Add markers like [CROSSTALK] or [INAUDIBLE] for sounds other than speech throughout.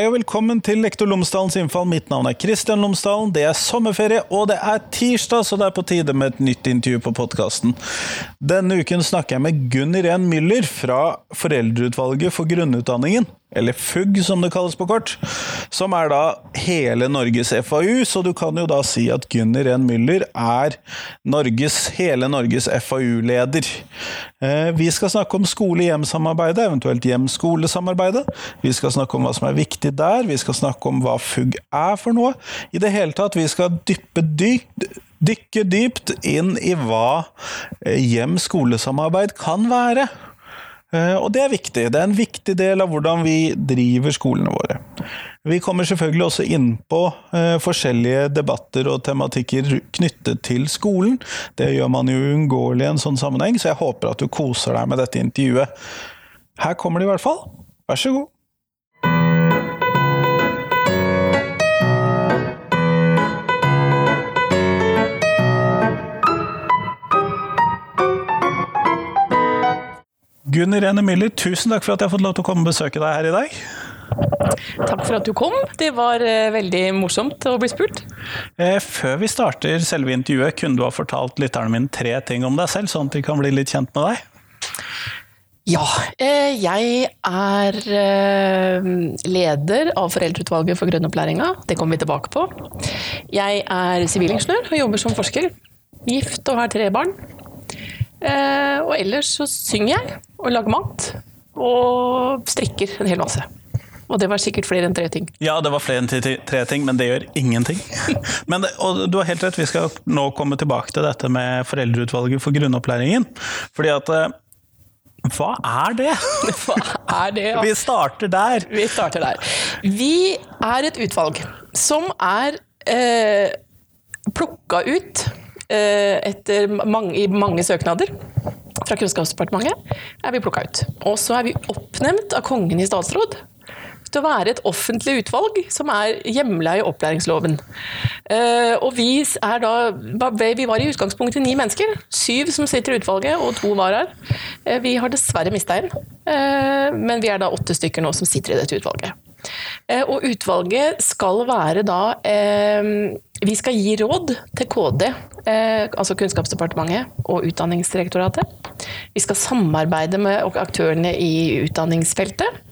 Hei og velkommen til Lektor Lomsdalens innfall. Mitt navn er Kristian Lomsdalen. Det er sommerferie, og det er tirsdag, så det er på tide med et nytt intervju på podkasten. Denne uken snakker jeg med Gunn Irén Müller fra Foreldreutvalget for grunnutdanningen eller FUG som det kalles på kort, som er da hele Norges FAU, så du kan jo da si at Gunnar N. Müller er Norges, hele Norges FAU-leder. Eh, vi skal snakke om skole-hjem-samarbeidet, eventuelt hjem-skole-samarbeidet. Vi skal snakke om hva som er viktig der, vi skal snakke om hva FUG er for noe. I det hele tatt, vi skal dyppe dypt dykke dypt inn i hva hjem-skole-samarbeid kan være. Eh, og det er viktig. Det er en viktig del av hvordan vi driver skolene våre. Vi kommer selvfølgelig også inn på eh, forskjellige debatter og tematikker knyttet til skolen. Det gjør man jo uunngåelig i en sånn sammenheng, så jeg håper at du koser deg med dette intervjuet. Her kommer det i hvert fall. Vær så god. Gunn Irene Miller, tusen takk for at jeg har fått lov til å komme og besøke deg her i dag. Takk for at du kom. Det var eh, veldig morsomt å bli spurt. Eh, før vi starter selve intervjuet, kunne du ha fortalt lytterne mine tre ting om deg selv, sånn at de kan bli litt kjent med deg? Ja, eh, jeg er leder av Foreldreutvalget for grunnopplæringa. Det kommer vi tilbake på. Jeg er sivilingeniør og jobber som forsker. Gift og har tre barn. Og ellers så synger jeg og lager mat. Og strikker en hel masse. Og det var sikkert flere enn tre ting. Ja, det var flere enn tre ting, men det gjør ingenting. [LAUGHS] Men det, og du har helt rett, vi skal nå komme tilbake til dette med Foreldreutvalget for grunnopplæringen. Fordi at eh, hva er det? [LAUGHS] Hva er det? Ja. Vi starter der. Vi starter der. Vi er et utvalg som er eh, plukka ut eh, etter mange, i mange søknader fra Kunnskapsdepartementet er vi plukka ut. Og så er vi oppnevnt av Kongen i statsråd til å være et offentlig utvalg som er hjemla i opplæringsloven. Uh, og vi er da Vi var i utgangspunktet ni mennesker. Syv som sitter i utvalget, og to var her. Uh, vi har dessverre mista en, men vi er da åtte stykker nå som sitter i dette utvalget. Og utvalget skal være da Vi skal gi råd til KD, altså Kunnskapsdepartementet og Utdanningsdirektoratet. Vi skal samarbeide med aktørene i utdanningsfeltet.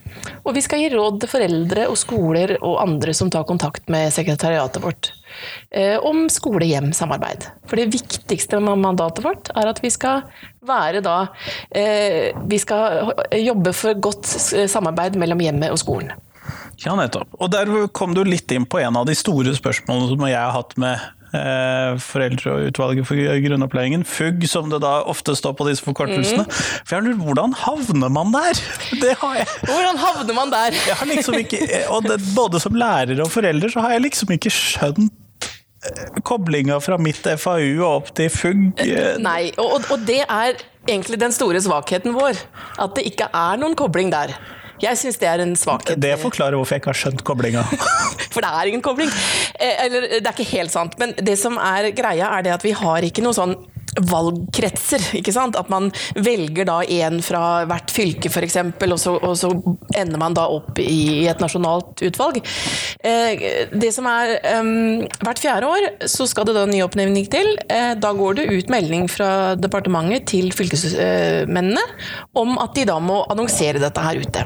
Og vi skal gi råd til foreldre og skoler og andre som tar kontakt med sekretariatet vårt om skole-hjem-samarbeid. For det viktigste med mandatet vårt er at vi skal være da Vi skal jobbe for godt samarbeid mellom hjemmet og skolen. Ja, nettopp. Og der kom du litt inn på en av de store spørsmålene som jeg har hatt med eh, Foreldreutvalget for grunnopplæringen, FUG, som det da ofte står på disse forkortelsene. Mm. For jeg Hvordan havner man der? [LAUGHS] Det har jeg. Hvordan havner man der? Jeg har liksom ikke, og det, Både som lærer og forelder så har jeg liksom ikke skjønt eh, koblinga fra mitt FAU og opp til FUG. Nei, og, og det er egentlig den store svakheten vår. At det ikke er noen kobling der. Jeg syns det er en svakhet. Det forklarer hvorfor jeg ikke har skjønt koblinga. [LAUGHS] For det er ingen kobling. Eh, eller, det er ikke helt sant. Men det som er greia, er det at vi har ikke noe sånn valgkretser. ikke sant? At man velger da en fra hvert fylke f.eks., og, og så ender man da opp i et nasjonalt utvalg. Eh, det som er um, Hvert fjerde år så skal det da en nyoppnevning til. Eh, da går det ut melding fra departementet til fylkesmennene om at de da må annonsere dette her ute.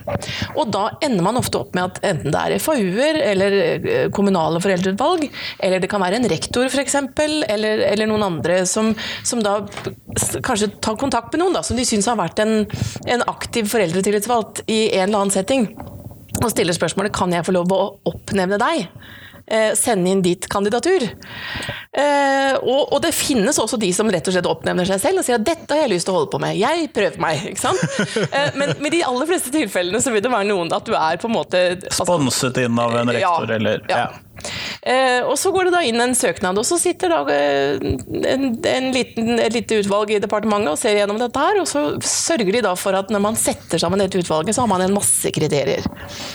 Og da ender man ofte opp med at enten det er FAU-er eller eh, kommunale foreldreutvalg, eller det kan være en rektor f.eks., eller, eller noen andre som, som da kanskje tar kontakt med noen da, som de syns har vært en, en aktiv foreldretillitsvalgt i en eller annen setting, og stiller spørsmålet kan jeg få lov å oppnevne deg. Eh, sende inn ditt kandidatur. Eh, og, og, det finnes også de som rett og slett oppnevner seg selv og sier at dette har jeg lyst til å holde på med, jeg prøver meg. ikke sant? [LAUGHS] Eh, men med de aller fleste tilfellene så vil det være noen at du er på en måte Sponset inn av en rektor, ja, eller ja. ja. Eh, og så går det da inn en søknad, og så sitter da eh, en, en liten, et lite utvalg i departementet og ser gjennom dette her, og så sørger de da for at når man setter sammen dette utvalget, så har man en masse kriterier.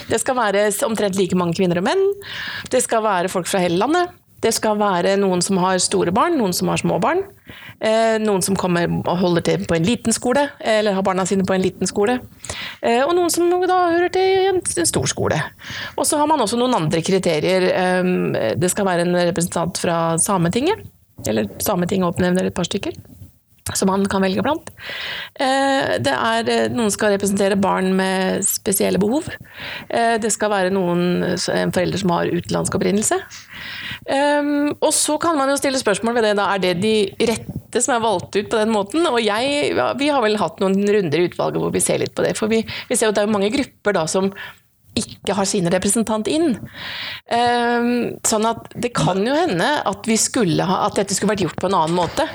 Det skal være omtrent like mange kvinner og menn. Det skal være folk fra hele landet. Det skal være noen som har store barn, noen som har små barn. Eh, noen som kommer og holder til på en liten skole, eller har barna sine på en liten skole. Eh, og noen som da hører til en, stor skole. Og så har man også noen andre kriterier. Eh, det skal være en representant fra Sametinget, eller Sametinget oppnevner et par stykker som man kan velge blant. Eh, det er, eh, noen skal representere barn med spesielle behov. Eh, det skal være noen foreldre som har utenlandsk opprinnelse. Og så kan man jo stille spørsmål ved det. Da er det de rette som er valgt ut på den måten? Og jeg, vi har vel hatt noen runder i utvalget hvor vi ser litt på det. For vi, vi ser jo at det er mange grupper da som ikke har sin representant inn. Ehm, sånn at det kan jo hende at, ha, at, dette skulle vært gjort på en annen måte.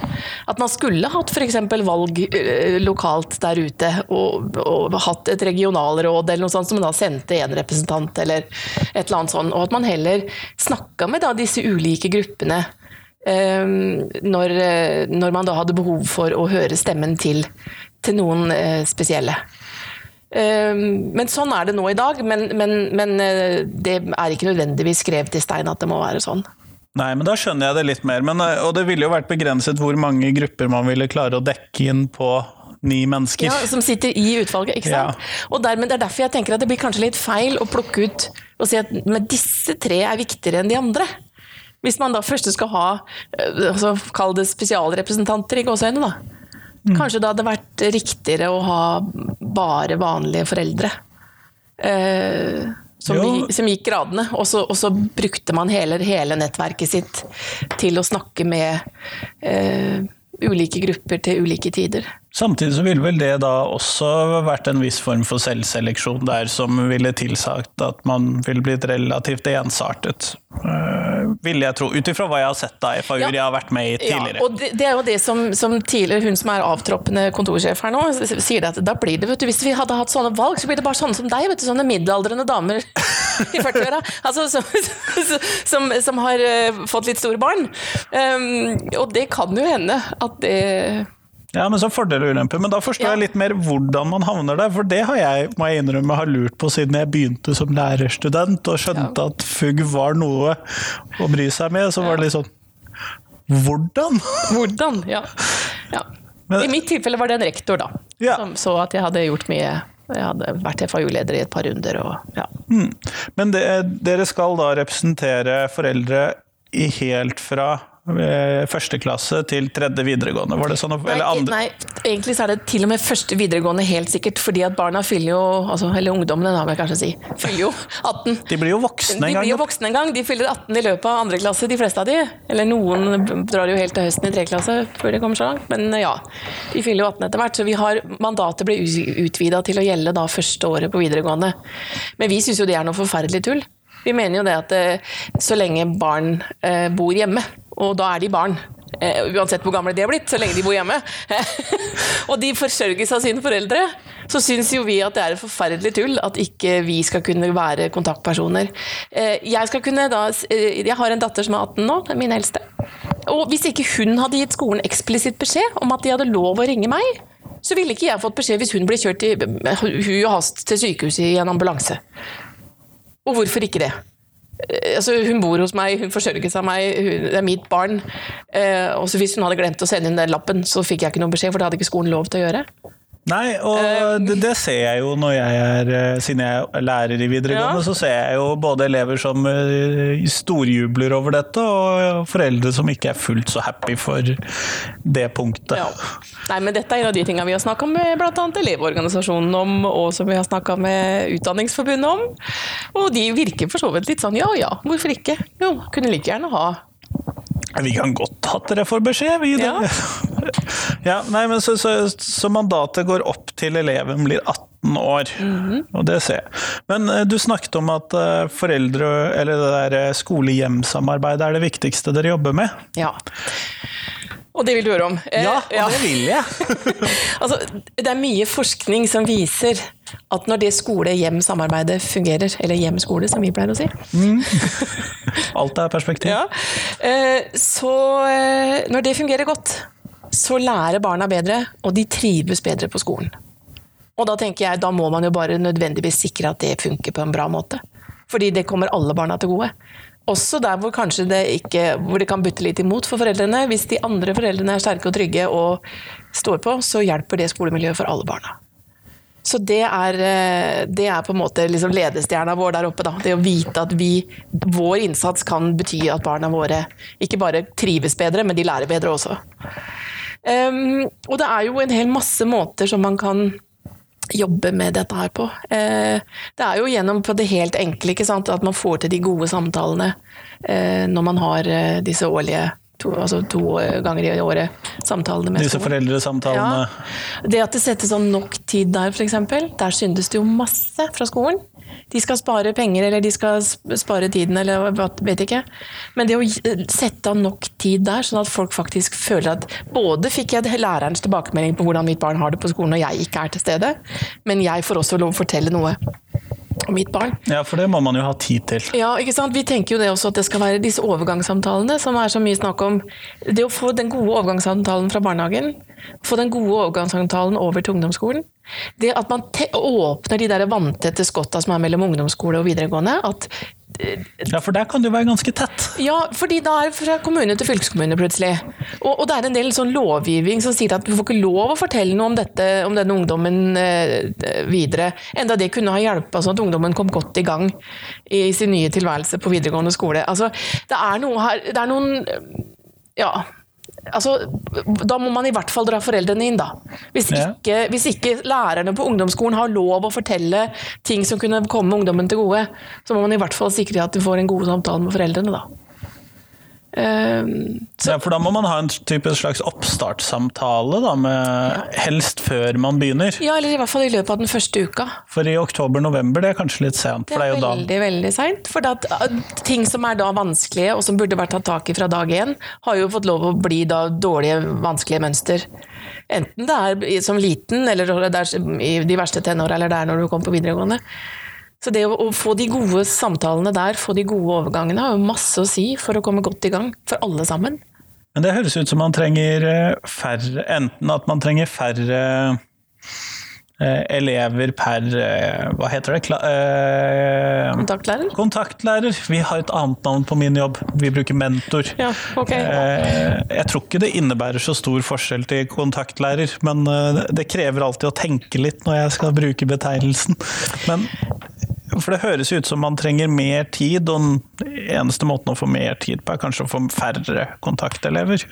At man skulle hatt f.eks. valg eh, lokalt der ute, og, og, hatt et regionalråd eller noe sånt som da sendte en representant, eller et eller annet sånt. Og at man heller snakka med da disse ulike gruppene. Ehm, når, eh, når, man da hadde behov for å høre stemmen til, til noen eh, spesielle. Ehm, men sånn er det nå i dag. Men, men, men eh, det er ikke nødvendigvis skrevet i stein at det må være sånn. Nei, men da skjønner jeg det litt mer. Men, eh, og det ville jo vært begrenset hvor mange grupper man ville klare å dekke inn på ni mennesker. Ja, Som sitter i utvalget, ikke sant. Ja. Og dermed, Det er derfor jeg tenker at det blir kanskje litt feil å plukke ut og si at men disse tre er viktigere enn de andre. Hvis man da først skal ha eh, altså, kall det spesialrepresentanter i gåseøynene, da. Mm. Kanskje det hadde vært riktigere å ha bare vanlige foreldre. Eh, som, som, gikk gradene, og så, og så brukte man hele, hele, nettverket sitt til å snakke med eh, ulike grupper til ulike tider. Samtidig så ville vel det da også vært en viss form for selvseleksjon der, som ville tilsagt at man ville blitt relativt ensartet. Uh, ville jeg tro, ut ifra hva jeg har sett av FAU-er ja. jeg har vært med i tidligere. Ja, og det, det, er jo det som, som, tidligere, hun som er avtroppende kontorsjef her nå, sier at da blir det, vet du, hvis vi hadde hatt sånne valg, så blir det bare sånne som deg, vet du, sånne middelaldrende damer [LAUGHS] i 40-åra. Altså, som, som, som, har uh, fått litt store barn. Um, og det kan jo hende at det ja, men så fordeler og ulemper. Men da forstår ja. jeg litt mer hvordan man havner der. For det har jeg, må jeg innrømme, har lurt på siden jeg begynte som lærerstudent og skjønte ja. at FUG var noe å bry seg med. Så var det litt sånn Hvordan? [LAUGHS] Hvordan, ja. ja. Men, I mitt tilfelle var det en rektor, da. Som så at jeg hadde gjort mye jeg hadde vært FAU-leder i et par runder. Og, ja. mm. Men det, dere skal da representere foreldre i helt fra første klasse til tredje videregående? Var det sånn? Nei, nei, egentlig så er det til og med første videregående helt sikkert, fordi at barna fyller jo altså, Eller ungdommene, da vil jeg kanskje si. Fyller jo [LAUGHS] 18. De blir jo voksne en gang. De blir jo voksne en gang. De fyller 18 i løpet av andre klasse, de fleste av de. Eller noen drar jo helt til høsten i tredje klasse før de kommer så langt. Men ja, de fyller jo 18 etter hvert. Så vi har mandatet ble utvida til å gjelde da første året på videregående. Men vi syns jo det er noe forferdelig tull. Vi mener jo det at eh, så lenge barn eh, bor hjemme, og da er de barn. Uh, uansett hvor gamle de har blitt, så lenge de bor hjemme. [LAUGHS] og de forsørges av sine foreldre. Så syns jo vi at det er et forferdelig tull at ikke vi skal kunne være kontaktpersoner. Uh, jeg skal kunne da uh, Jeg har en datter som er 18 nå, min eldste. Og hvis ikke hun hadde gitt skolen eksplisitt beskjed om at de hadde lov å ringe meg, så ville ikke jeg fått beskjed hvis hun ble kjørt i hu og hast til sykehuset i en ambulanse. Og hvorfor ikke det? Eh, altså, hun bor hos meg, hun forsørges av meg, hun, det er mitt barn. Eh, og hvis hun hadde glemt å sende inn den lappen, så fikk jeg ikke noen beskjed, for det hadde ikke skolen lov til å gjøre. Nei, og um, det, det, ser jeg jo når jeg er eh, Siden jeg er lærer i videregående, ja. så ser jeg jo både elever som eh, storjubler over dette, og foreldre som ikke er fullt så happy for det punktet. Ja. Nei, men dette er en av de tingene vi har snakka med bl.a. Elevorganisasjonen om, og som vi har snakka med Utdanningsforbundet om. Og de virker for så vidt litt sånn ja ja, hvorfor ikke? Jo, kunne like gjerne ha vi kan godt at dere får beskjed, vi. Ja. [LAUGHS] ja nei, men så, så, så, mandatet går opp til eleven blir 18 år, mm -hmm. og det ser jeg. Men uh, du snakket om at uh, foreldre, eller det der eh, skole-hjem-samarbeidet er det viktigste dere jobber med. Ja. Og det vil du høre om. Ja, og ja. det vil jeg! [LAUGHS] altså, det er mye forskning som viser at når det skole-hjem-samarbeidet fungerer, eller hjem-skole som vi pleier å si mm. [LAUGHS] Alt er perspektiv. Ja. Eh, så eh, når det fungerer godt, så lærer barna bedre, og de trives bedre på skolen. Og da tenker jeg, da må man jo bare nødvendigvis sikre at det funker på en bra måte. Fordi det kommer alle barna til gode. Også der hvor det ikke hvor det kan butte litt imot for foreldrene. Hvis de andre foreldrene er sterke og trygge og står på, så hjelper det skolemiljøet for alle barna. Så det er, eh, det er på en måte liksom ledestjerna vår der oppe. Da. Det å vite at vi, vår innsats kan bety at barna våre ikke bare trives bedre, men de lærer bedre også. Um, og det er jo en hel masse måter som man kan jobbe med dette her på. Uh, det er jo gjennom på det helt enkle at man får til de gode samtalene uh, når man har uh, disse årlige to, altså to ganger i året samtalene med Disse foreldresamtalene. Ja. Det at det settes av nok tid der, f.eks. Der syndes det jo masse fra skolen. De skal spare penger, eller de skal spare tiden, eller vet ikke. Men det å sette av nok tid der, sånn at folk faktisk føler at både fikk jeg lærerens tilbakemelding på hvordan mitt barn har det på skolen og jeg ikke er til stede, men jeg får også lov å fortelle noe mitt barn. Ja, for det må man jo ha tid til. Ja, ikke sant? Vi tenker jo det også at det skal være disse overgangssamtalene som er så mye snakk om. Det å få den gode overgangssamtalen fra barnehagen, få den gode overgangssamtalen over til ungdomsskolen. Det at man te åpner de der vanntette skotta som er mellom ungdomsskole og videregående. At Ja, for der kan det jo være ganske tett. ja, fordi da er det fra kommune til fylkeskommune plutselig. Og, og det er en del sånn lovgivning som sier at du får ikke lov å fortelle noe om dette, om denne ungdommen eh, videre. Enda det kunne ha hjulpet sånn at ungdommen kom godt i gang i sin nye tilværelse på videregående skole. Altså, det er noe her Det er noen Ja. Altså, da må man i hvert fall dra foreldrene inn, da. Hvis Ja. ikke, hvis ikke lærerne på ungdomsskolen har lov å fortelle ting som kunne komme ungdommen til gode, så må man i hvert fall sikre at du får en god samtale med foreldrene, da. Ehm, Ja, for da må man ha en type slags oppstartssamtale, da, med, helst før man begynner. ja, eller i hvert fall i løpet av den første uka. For i oktober-november, det er kanskje litt sent, Det for det er er jo da veldig, veldig seint. For at, uh, ting som er da vanskelige, og som burde vært tatt tak i fra dag én, har jo fått lov å bli da dårlige, vanskelige mønster. Enten det er som liten, eller det er i de verste tenåra, eller det er når du kommer på videregående. Så det å, å få de gode samtalene der, få de gode overgangene, har jo masse å si for å komme godt i gang, for alle sammen. Men det høres ut som man trenger eh, færre Enten at man trenger færre eh, elever per eh, Hva heter det? Kla eh, Kontaktlærer? kontaktlærer. Vi har et annet navn på min jobb. Vi bruker mentor. Ja, ok. Eh, Jeg tror ikke det innebærer så stor forskjell til kontaktlærer, men det krever alltid å tenke litt når jeg skal bruke betegnelsen. Men for det høres ut som man trenger mer tid, og den eneste måten å få mer tid på er kanskje å få færre kontaktelever.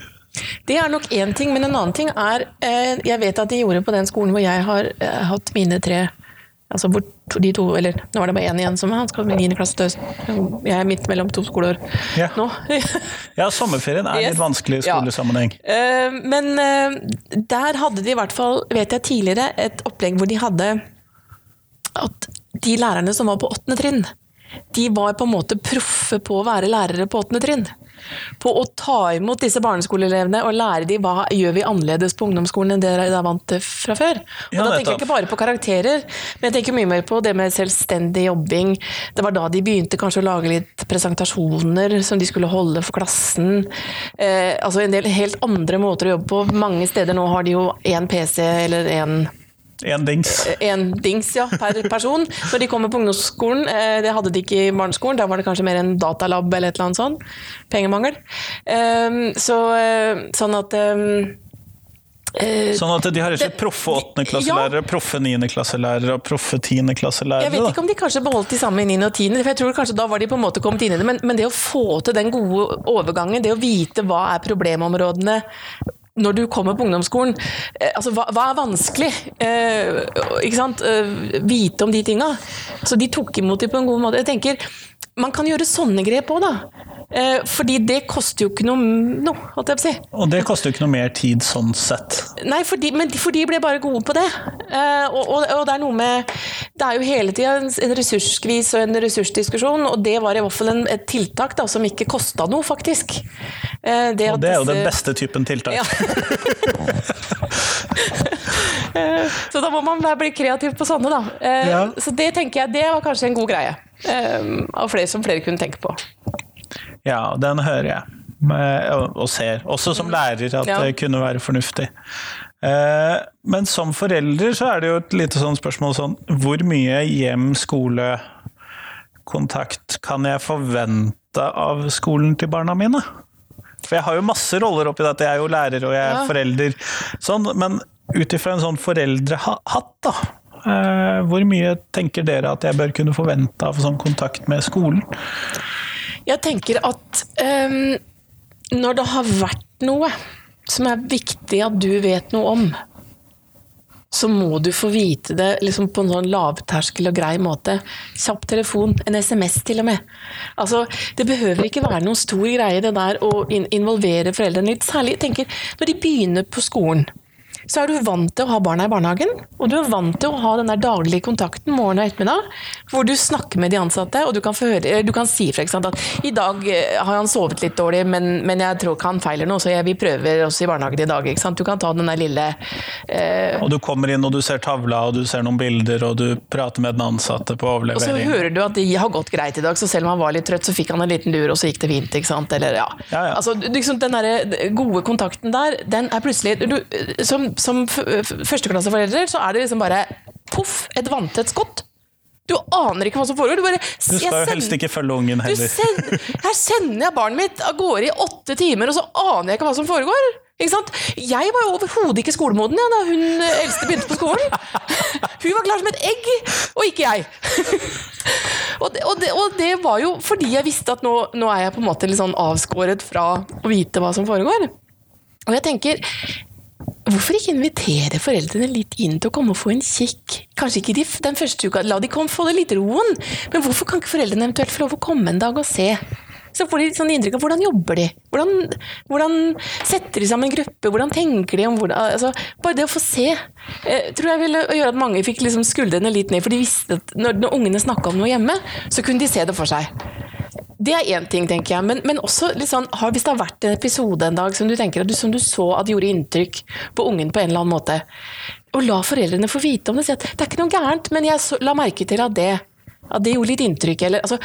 Det er nok én ting, men en annen ting er eh, Jeg vet at de gjorde på den skolen hvor jeg har eh, hatt mine tre Altså hvor de to, eller nå var det bare én igjen som han skal i 9. klasse til høsten. Jeg er midt mellom to skoleår Ja. nå. [LAUGHS] Ja, sommerferien er litt vanskelig i skolesammenheng. Ja. Men eh, der hadde de i hvert fall, vet jeg tidligere, et opplegg hvor de hadde at de lærerne som var på åttende trinn, de var på en måte proffe på å være lærere på åttende trinn. På å ta imot disse barneskoleelevene og lære dem hva gjør vi annerledes på ungdomsskolen enn det dere er vant til fra før. Og Ja, da tenker jeg ikke bare på karakterer, men jeg tenker mye mer på det med selvstendig jobbing. Det var da de begynte kanskje å lage litt presentasjoner som de skulle holde for klassen. Eh, altså en del helt andre måter å jobbe på. Mange steder nå har de jo én PC eller én En dings. en dings ja, per person når de kommer på ungdomsskolen. Eh, Det hadde de ikke i barneskolen, da var det kanskje mer en datalab eller et eller annet sånt. Pengemangel. Eh, Så, eh, sånn at eh, eh, Sånn at de har ikke proffe åttendeklasselærere, proffe niendeklasselærere og proffe tiendeklasselærere. Jeg vet ikke om de kanskje beholdt de samme i niende og 10., for jeg tror kanskje da var de på en måte kommet inn i det. Men, men det å få til den gode overgangen, det å vite hva er problemområdene når du kommer på ungdomsskolen, eh, altså hva, hva er vanskelig? Eh, ikke sant? Eh, vite om de tinga. Så de tok imot dem på en god måte. Jeg tenker, Man kan gjøre sånne grep òg, da. Eh, fordi det koster jo ikke noe, noe holdt jeg på å si. Og det koster jo ikke noe mer tid sånn sett. Nei, for de, men for de ble bare gode på det. Eh, og, og, og det er noe med Det er jo hele tida en, en ressursskvis og en ressursdiskusjon, og det var i hvert fall en, et tiltak da, som ikke kosta noe, faktisk. Eh, Og det er jo disse- den beste typen tiltak. Ja. [LAUGHS] [LAUGHS] Så da må man bli kreativ på sånne, da. Eh, Ja. Så det tenker jeg, det var kanskje en god greie. Eh, av flere som flere kunne tenke på. Ja, den hører jeg. og- ser. Også som lærer at Ja. det kunne være fornuftig. Eh, Men som forelder så er det jo et lite sånn spørsmål sånn Hvor mye hjem-skole-kontakt kan jeg forvente av skolen til barna mine? For jeg har jo masse roller oppi dette, jeg er jo lærer og jeg er Ja. forelder, sånn, men ut ifra en sånn foreldrehatt, da. eh, Hvor mye tenker dere at jeg bør kunne forvente av sånn kontakt med skolen? Jeg tenker at um, når det har vært noe som er viktig at du vet noe om, så må du få vite det liksom på en sånn lavterskel og grei måte. Kjapp telefon, en SMS til og med. Altså, det behøver ikke være noen stor greie det der å involvere foreldrene litt. Særlig tenker, når de begynner på skolen. Så er du vant til å ha barna i barnehagen, og du er vant til å ha den daglige kontakten morgen og ettermiddag, hvor du snakker med de ansatte, og du kan, få høre, du kan si f.eks. at i dag eh, har han sovet litt dårlig, men, men jeg tror ikke han feiler noe, så jeg, vi prøver oss i barnehagen i dag. Du kan ta den der lille eh, Og du kommer inn og du ser tavla og du ser noen bilder og du prater med den ansatte på Og så hører du at de har gått greit i dag, så selv om han var litt trøtt, så fikk han en liten lur, og så gikk det fint. ikke sant? Eller, ja. Ja, ja. Altså, liksom, den der gode kontakten der, den er plutselig du, Som, som f- f- førsteklasseforeldre så er det liksom bare poff, et vanntett skott. Du aner ikke hva som foregår. Du, bare, Du skal jo helst ikke følge ungen du heller. send, her sender jeg barnet mitt av gårde i åtte timer, og så aner jeg ikke hva som foregår. Jeg var jo overhodet ikke skolemoden ja, da hun eldste begynte på skolen. [LAUGHS] Hun var klar som et egg, og ikke jeg. [LAUGHS] Og det, og, det, og det var jo fordi jeg visste at nå, nå er jeg på en måte litt sånn avskåret fra å vite hva som foregår. Og jeg tenker Hvorfor ikke invitere foreldrene litt inn til å komme og få en kikk? Kanskje ikke de, den første uka, la de komme få det litt roen, men hvorfor kan ikke foreldrene eventuelt få lov å komme en dag og se? Så får de sånn inntrykk av hvordan jobber de? Hvordan, hvordan setter de sammen en gruppe? Hvordan tenker de om hvordan altså, Bare det å få se eh, tror jeg ville gjøre at mange fikk liksom skuldrene litt ned, for de visste at når, når ungene snakka om noe hjemme, så kunne de se det for seg. Det er én ting, tenker jeg. Men, men også sånn, har, hvis det har vært en episode en dag som du tenker at du, som du så at gjorde inntrykk på ungen på en eller annen måte, og la foreldrene få vite om det. Si at det er ikke noe gærent, men jeg så, la merke til at det, at det gjorde litt inntrykk. Eller, altså,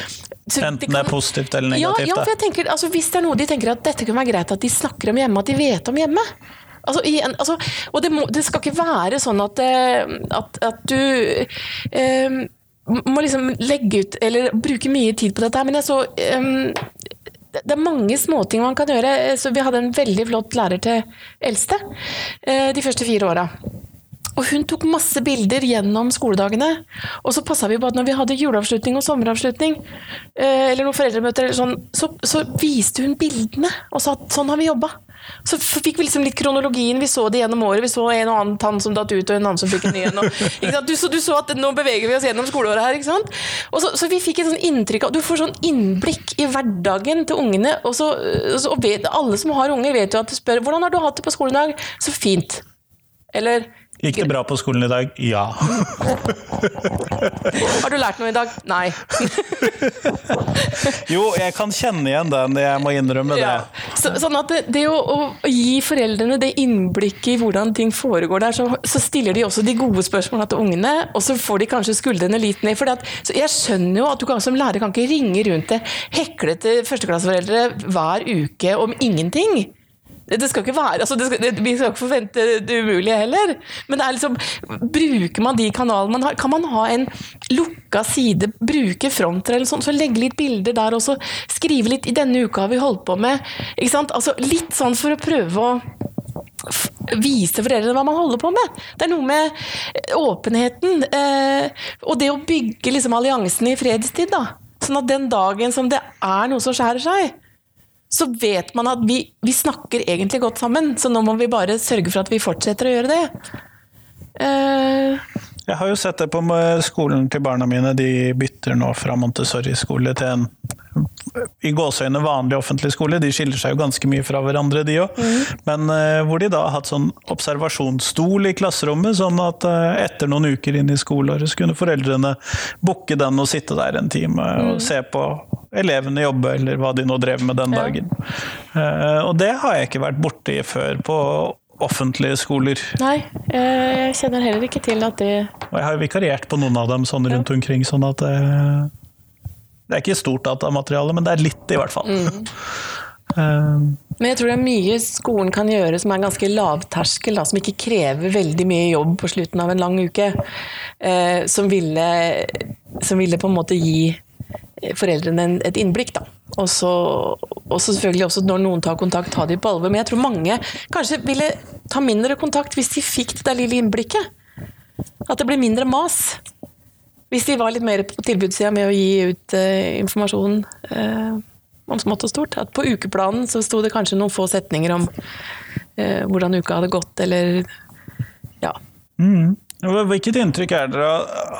så Enten det kan- er positivt eller negativt. ja, for jeg tenker, altså, Hvis det er noe de tenker at dette kunne være greit at de snakker om hjemme, at de vet om hjemme. Altså, igjen, altså, og det, må, det skal ikke være sånn at, eh, at, at du eh, må liksom legge ut, eller bruke mye tid på dette. Men jeg så um, det er mange småting man kan gjøre. Så vi hadde en veldig flott lærer til eldste eh, de første fire åra. Og hun tok masse bilder gjennom skoledagene. Og så passa vi på at når vi hadde juleavslutning og sommeravslutning, eh, eller noen foreldremøter, eller sånn, så, så viste hun bildene og sa at sånn har vi jobba. Så fikk vi liksom litt kronologien. Vi så det gjennom året. Vi så en og annen tann som datt ut, og en annen som fikk en ny en. og-? [LAUGHS] Du, så, du så at nå beveger vi oss gjennom skoleåret her. ikke sant? Og så, så vi fikk et sånn inntrykk av Du får sånn innblikk i hverdagen til ungene. Og så, så vet, alle som har unger, vet jo at du spør hvordan har du hatt det på skolen i dag. Så fint. Eller Gikk det bra på skolen i dag? Ja. [LAUGHS] Har du lært noe i dag? Nei. [LAUGHS] Jo, jeg kan kjenne igjen den, jeg må innrømme det. Ja. Så, sånn at det, det å, å, gi foreldrene det innblikket i hvordan ting foregår der, så, så stiller de også de gode spørsmålene til ungene, og så får de kanskje skuldrene litt ned. For jeg skjønner jo at du kan, som lærer kan ikke ringe rundt til heklete førsteklasseforeldre hver uke om ingenting. Det skal ikke være, altså skal, det, Vi skal ikke forvente det umulige heller. Men det er liksom, bruker man de kanalene man har Kan man ha en lukka side, bruke fronter eller sånn, så legge litt bilder der og så skrive litt 'I denne uka har vi holdt på med' ikke sant? Altså Litt sånn for å prøve å vise foreldrene hva man holder på med. Det er noe med åpenheten eh, og det å bygge liksom alliansen i fredstid. da. Sånn at den dagen som det er noe som skjærer seg, så vet man at vi, vi snakker egentlig godt sammen. Så nå må vi bare sørge for at vi fortsetter å gjøre det. Eh, Jeg har jo sett det på skolen til barna mine. De bytter nå fra Montessori-skole til en i gåseøyne vanlig offentlig skole. De skiller seg jo ganske mye fra hverandre, de òg. Men uh, hvor de da har hatt sånn observasjonsstol i klasserommet, sånn at uh, etter noen uker inn i skoleåret så kunne foreldrene booke den og sitte der en time og se på elevene jobbe, eller hva de nå drev med den Ja. dagen. Eh, og det har jeg ikke vært borti før på offentlige skoler. nei, eh, jeg kjenner heller ikke til at det Og jeg har jo vikariert på noen av dem sånn rundt omkring, sånn at det, Det er ikke stort datamateriale, men det er litt, i hvert fall. Mm. [LAUGHS] Men jeg tror det er mye skolen kan gjøre som er ganske lavterskel, da, som ikke krever veldig mye jobb på slutten av en lang uke. Eh, som, ville, som ville på en måte gi foreldrene et innblikk, da. Og så selvfølgelig også når noen tar kontakt, ta de på alvor. Men jeg tror mange kanskje ville ta mindre kontakt hvis de fikk det der lille innblikket. At det blir mindre mas. Hvis de var litt mer på tilbudssida med å gi ut eh, informasjon eh, om smått og stort. At på ukeplanen så sto det kanskje noen få setninger om eh, hvordan uka hadde gått, eller ja. Hvilket inntrykk er dere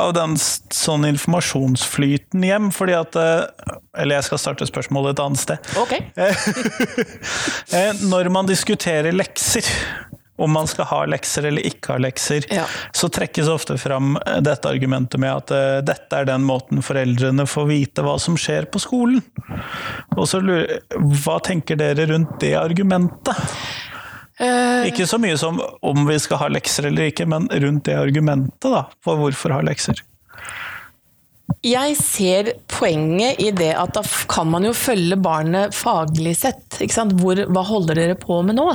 av- den sånn informasjonsflyten hjem? Fordi at eh, Eller jeg skal starte spørsmålet et annet sted. Ok. [LAUGHS] Eh, Når man diskuterer lekser, om man skal ha lekser eller ikke ha lekser, Ja. så trekkes ofte fram eh, dette argumentet med at dette er den måten foreldrene får vite hva som skjer på skolen. Og så Hva tenker dere rundt det argumentet? Eh, Ikke så mye som om vi skal ha lekser eller ikke, men rundt det argumentet da, for hvorfor ha lekser. Jeg ser poenget i det at da kan man jo følge barnet faglig sett. Hvor, hva holder dere på med nå?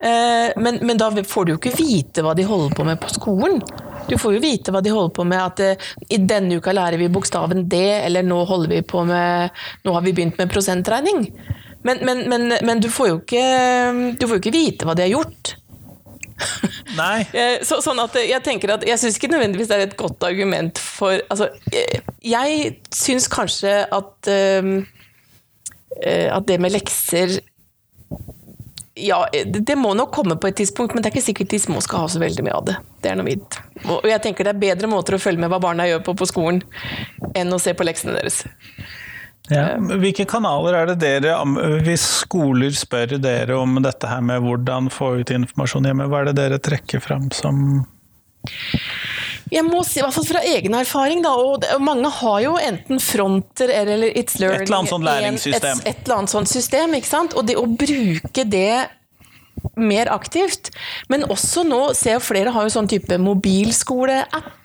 Eh, men, men da får du jo ikke vite hva de holder på med på skolen. Du får jo vite hva de holder på med, at eh, i denne uka lærer vi bokstaven D, eller nå holder vi på med Nå har vi begynt med prosentregning. Men, men, men, men du får jo ikke Du får jo ikke vite hva de har gjort. Nei. [LAUGHS] Eh, Så, sånn at jeg tenker at jeg syns ikke nødvendigvis det er et godt argument for altså, eh, Jeg syns kanskje at eh, At det med lekser Ja, det det må nok komme på et tidspunkt, men det er ikke sikkert de små skal ha så veldig mye av det. Det er noe mitt. Og jeg tenker det er bedre måter å følge med hva barna gjør på på skolen, enn å se på leksene deres. Ja. Hvilke kanaler er det dere, hvis skoler spør dere om dette her med hvordan få ut informasjon hjemme, hva er det dere trekker fram som Jeg må si, i hvert fall fra egen erfaring, da, og mange har jo enten Fronter eller It's Learning. Et eller annet sånt læringssystem. Et, et eller annet sånt system, ikke sant? Og det å bruke det mer aktivt. Men også nå ser jeg flere har jo sånn type mobilskole-app.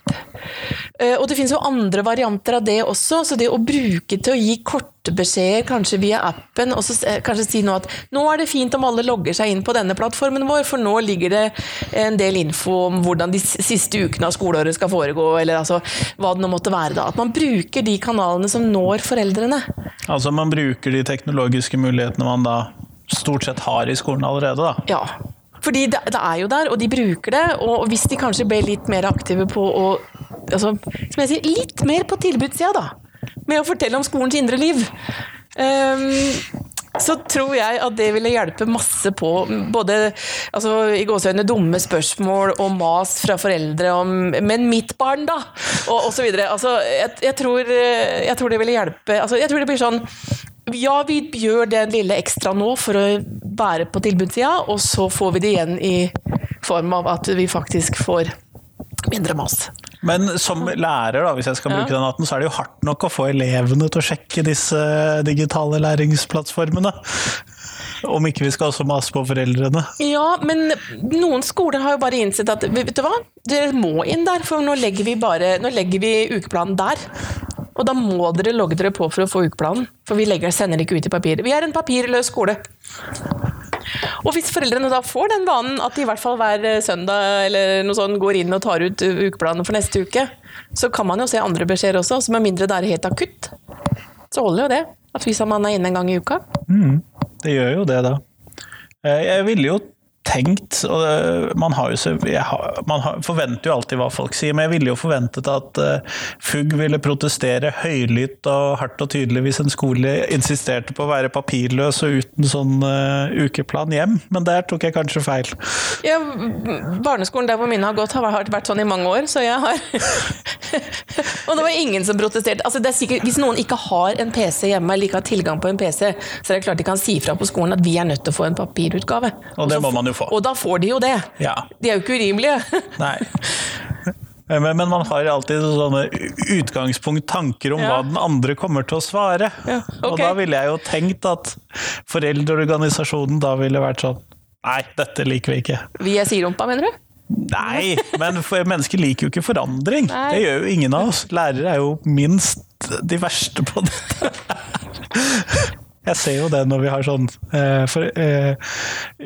Eh, Og det finnes jo andre varianter av det også, så det å bruke til å gi korte beskjeder, kanskje via appen, og så kanskje si nå at nå er det fint om alle logger seg inn på denne plattformen vår, for nå ligger det en del info om hvordan de siste ukene av skoleåret skal foregå, eller altså hva det nå måtte være da. At man bruker de kanalene som når foreldrene. Altså man bruker de teknologiske mulighetene man da stort sett har i skolen allerede, da. Ja. Fordi det, det er jo der, og de bruker det. Og hvis de kanskje ble litt mer aktive på å altså, Som jeg sier, litt mer på tilbudssida, da. Med å fortelle om skolens indre liv. Um, så tror jeg at det ville hjelpe masse på både altså, i gåseøynene dumme spørsmål og mas fra foreldre om 'men mitt barn, da?' og osv. Altså, jeg, jeg, jeg tror det ville hjelpe altså, Jeg tror det blir sånn ja, vi gjør det lille ekstra nå for å være på tilbudssida, og så får vi det igjen i form av at vi faktisk får mindre mas. Men som lærer, da, hvis jeg skal bruke den hatten, så er det jo hardt nok å få elevene til å sjekke disse digitale læringsplattformene. Om ikke vi skal også mase på foreldrene. Ja, men noen skoler har jo bare innsett at vet du hva, dere må inn der, for nå legger vi, bare, nå legger vi ukeplanen der. Og da må dere logge dere på for å få ukeplanen, for vi legger, sender ikke ut i papir. Vi er en papirløs skole. Og hvis foreldrene da får den vanen at de i hvert fall hver søndag eller noe sånt går inn og tar ut ukeplanen for neste uke, så kan man jo se andre beskjeder også, så med mindre det er helt akutt, så holder jo det. At hvis man er inne en gang i uka. Det gjør jo det, da. Eh, Jeg ville jo tenkt og Man, har jo, så- har, man har, forventer jo alltid hva folk sier, men jeg ville jo forventet at eh, FUG ville protestere høylytt og hardt og tydelig hvis en skole insisterte på å være papirløs og uten sånn eh, ukeplan hjem, men der tok jeg kanskje feil. Ja, barneskolen der hvor mine har gått, har vært- sånn i mange år, så jeg har [LAUGHS] Og det var ingen som protesterte. Altså, det er sikkert, hvis noen ikke har en PC hjemme, eller ikke har tilgang på en PC, så er det klart de kan si fra på skolen at vi er nødt til å få en papirutgave. Og det må man jo få. Og da får de jo det. Ja. De er jo ikke urimelige. Nei. Men, men man har alltid sånne utgangspunkt, tanker om Ja. hva den andre kommer til å svare. Ja, Og da ville jeg jo tenkt at foreldreorganisasjonen da ville vært sånn Nei, dette liker vi ikke. Vi er siderumpa, mener du? Nei, men mennesker liker jo ikke forandring. Nei. Det gjør jo ingen av oss. Lærere er jo minst de verste på dette. Jeg ser jo det når vi har sånn eh, for, eh,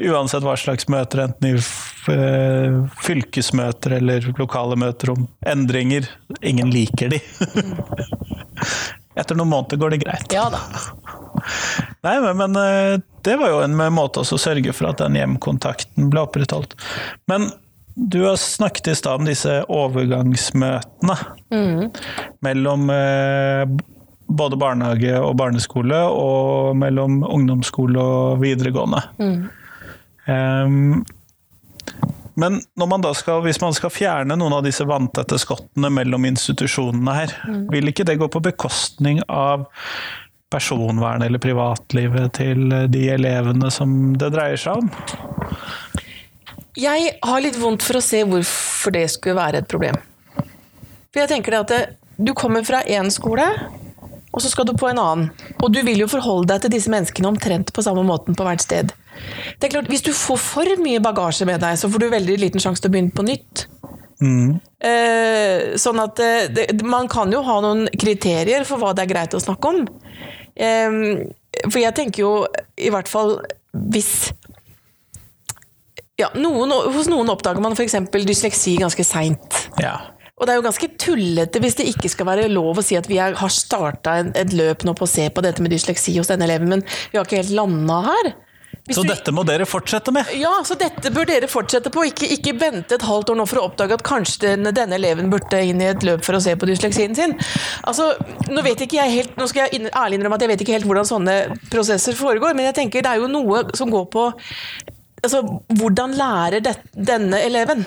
Uansett hva slags møter, enten i eh, fylkesmøter eller lokale møter om endringer, ingen liker de. Etter noen måneder går det greit. Ja da. Nei, men, men det var jo en måte å sørge for at den hjemkontakten ble opprettholdt. Men du har snakket i stad om disse overgangsmøtene mm. mellom eh, både barnehage og barneskole, og mellom ungdomsskole og videregående. Mm. Um, men man skal, hvis man skal fjerne noen av disse vanntette skottene mellom institusjonene her, mm. vil ikke det gå på bekostning av personvern eller privatlivet til de elevene som det dreier seg om? Jeg har litt vondt for å se hvorfor det skulle være et problem. For jeg tenker det at det, du kommer fra én skole, og så skal du på en annen. Og du vil jo forholde deg til disse menneskene omtrent på samme måten på hvert sted. Det er klart, Hvis du får for mye bagasje med deg, så får du veldig liten sjanse til å begynne på nytt. Mm. Eh, sånn at eh, det, Man kan jo ha noen kriterier for hva det er greit å snakke om. Eh, for jeg tenker jo i hvert fall hvis ja, noen, Hos noen oppdager man f.eks. dysleksi ganske seint. Ja. Og det er jo ganske tullete hvis det ikke skal være lov å si at vi er, har starta et løp nå på å se på dette med dysleksi hos denne eleven, men vi har ikke helt landa her. Hvis så du, dette må dere fortsette med? Ja, så dette bør dere fortsette på. Ikke, ikke vente et halvt år nå for å oppdage at kanskje denne, denne, eleven burde inn i et løp for å se på dysleksien sin. Altså, Nå vet ikke jeg helt, nå skal jeg ærlig innrømme at jeg vet ikke helt hvordan sånne prosesser foregår, men jeg tenker det er jo noe som går på altså, hvordan lærer det, denne eleven?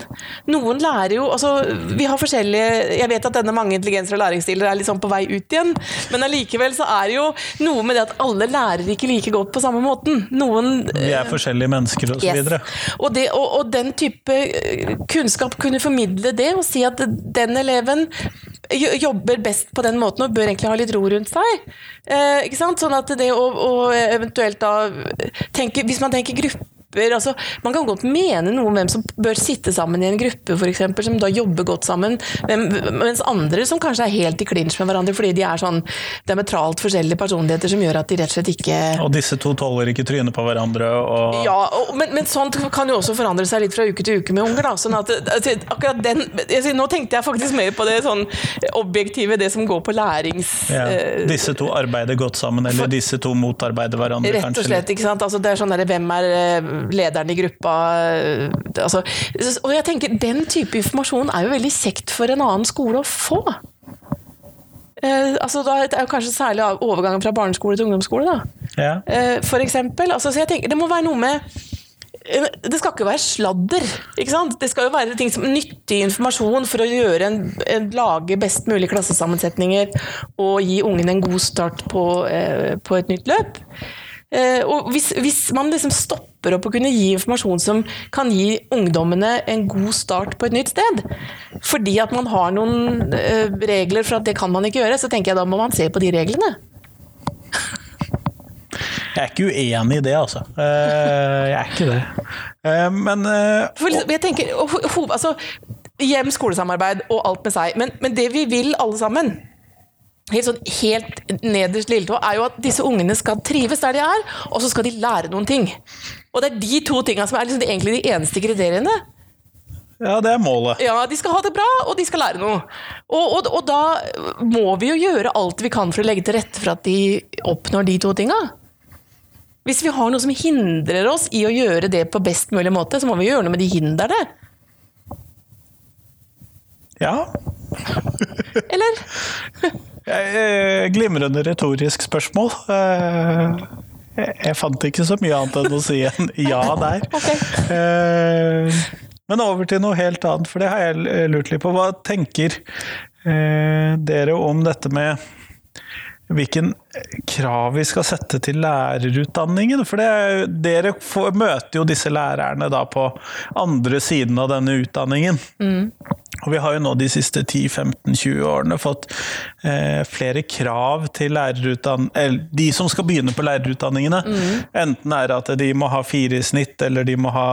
Noen lærer jo altså, Vi har forskjellige Jeg vet at denne mange intelligenser og læringsstiler er litt sånn på vei ut igjen, men allikevel så er det jo noe med det at alle lærer ikke like godt på samme måten. Noen Vi er forskjellige mennesker osv. Yes. Og, det, og, og den type eh, kunnskap kunne formidle det, og si at den eleven jobber best på den måten og bør egentlig ha litt ro rundt seg. Eh, ikke sant? Sånn at det å, å eventuelt da tenke Hvis man tenker gruppe grupper altså, Man kan godt mene noe om hvem som bør sitte sammen i en gruppe, eksempel, som da jobber godt sammen, mens andre som kanskje er helt i klinsj med hverandre fordi de er sånn demetralt forskjellige personligheter som gjør at de rett og slett ikke Og disse to tåler ikke trynet på hverandre og Ja, og, men, men, sånt kan jo også forandre seg litt fra uke til uke med unger, da. Sånn at altså, akkurat den altså, Nå tenkte jeg faktisk mer på det sånn objektive, det som går på lærings... Ja, eh, disse to arbeider godt sammen, eller for, disse to motarbeider hverandre, kanskje? Rett og slett, ikke sant. Altså, det er sånn derre hvem er eh, lederen i gruppa altså, Og jeg tenker, Den type informasjon er jo veldig kjekt for en annen skole å få. Eh, altså, da er jo kanskje særlig overgangen fra barneskole til ungdomsskole. Da. Ja. Eh, for eksempel. Altså, så jeg tenker, det må være noe med eh, det skal ikke være sladder. Ikke sant? Det skal jo være ting som nyttig informasjon for å gjøre en, en, lage best mulig klassesammensetninger og gi ungene en god start på, eh, på et nytt løp. Eh, og hvis, hvis, man liksom stopper opp å kunne gi informasjon som kan gi ungdommene en god start på et nytt sted, fordi at man har noen eh, regler for at det kan man ikke gjøre, så tenker jeg da må man se på de reglene. Jeg er ikke uenig i det, altså. Eh, jeg er ikke det. Men Jeg tenker, altså, Hjem, skolesamarbeid og alt med seg. Men, men det vi vil alle sammen, helt, sånn, helt nederst lilletå, er jo at disse ungene skal trives der de er, og så skal de lære noen ting. Og det er de to tinga som er liksom egentlig de eneste kriteriene. Ja, det er målet. Ja, De skal ha det bra, og de skal lære noe. Og, og, og, da må vi jo gjøre alt vi kan for å legge til rette for at de oppnår de to tinga. Hvis vi har noe som hindrer oss i å gjøre det på best mulig måte, så må vi gjøre noe med de hindrene. Ja. Eller? [LAUGHS] Eh, glimrende retorisk spørsmål. Eh, jeg fant ikke så mye annet enn å si en ja der. [LAUGHS] Okay. Eh, men over til noe helt annet, for det har jeg lurt litt på. Hva tenker dere om dette med hvilken krav vi skal sette til lærerutdanningen. For det, dere får, møter jo disse lærerne da på andre siden av denne utdanningen. Mm. Og vi har jo nå de siste 10-15-20 årene fått eh, flere krav til eller de som skal begynne på lærerutdanningene. Mm. Enten er det at de må ha fire i snitt, eller de må ha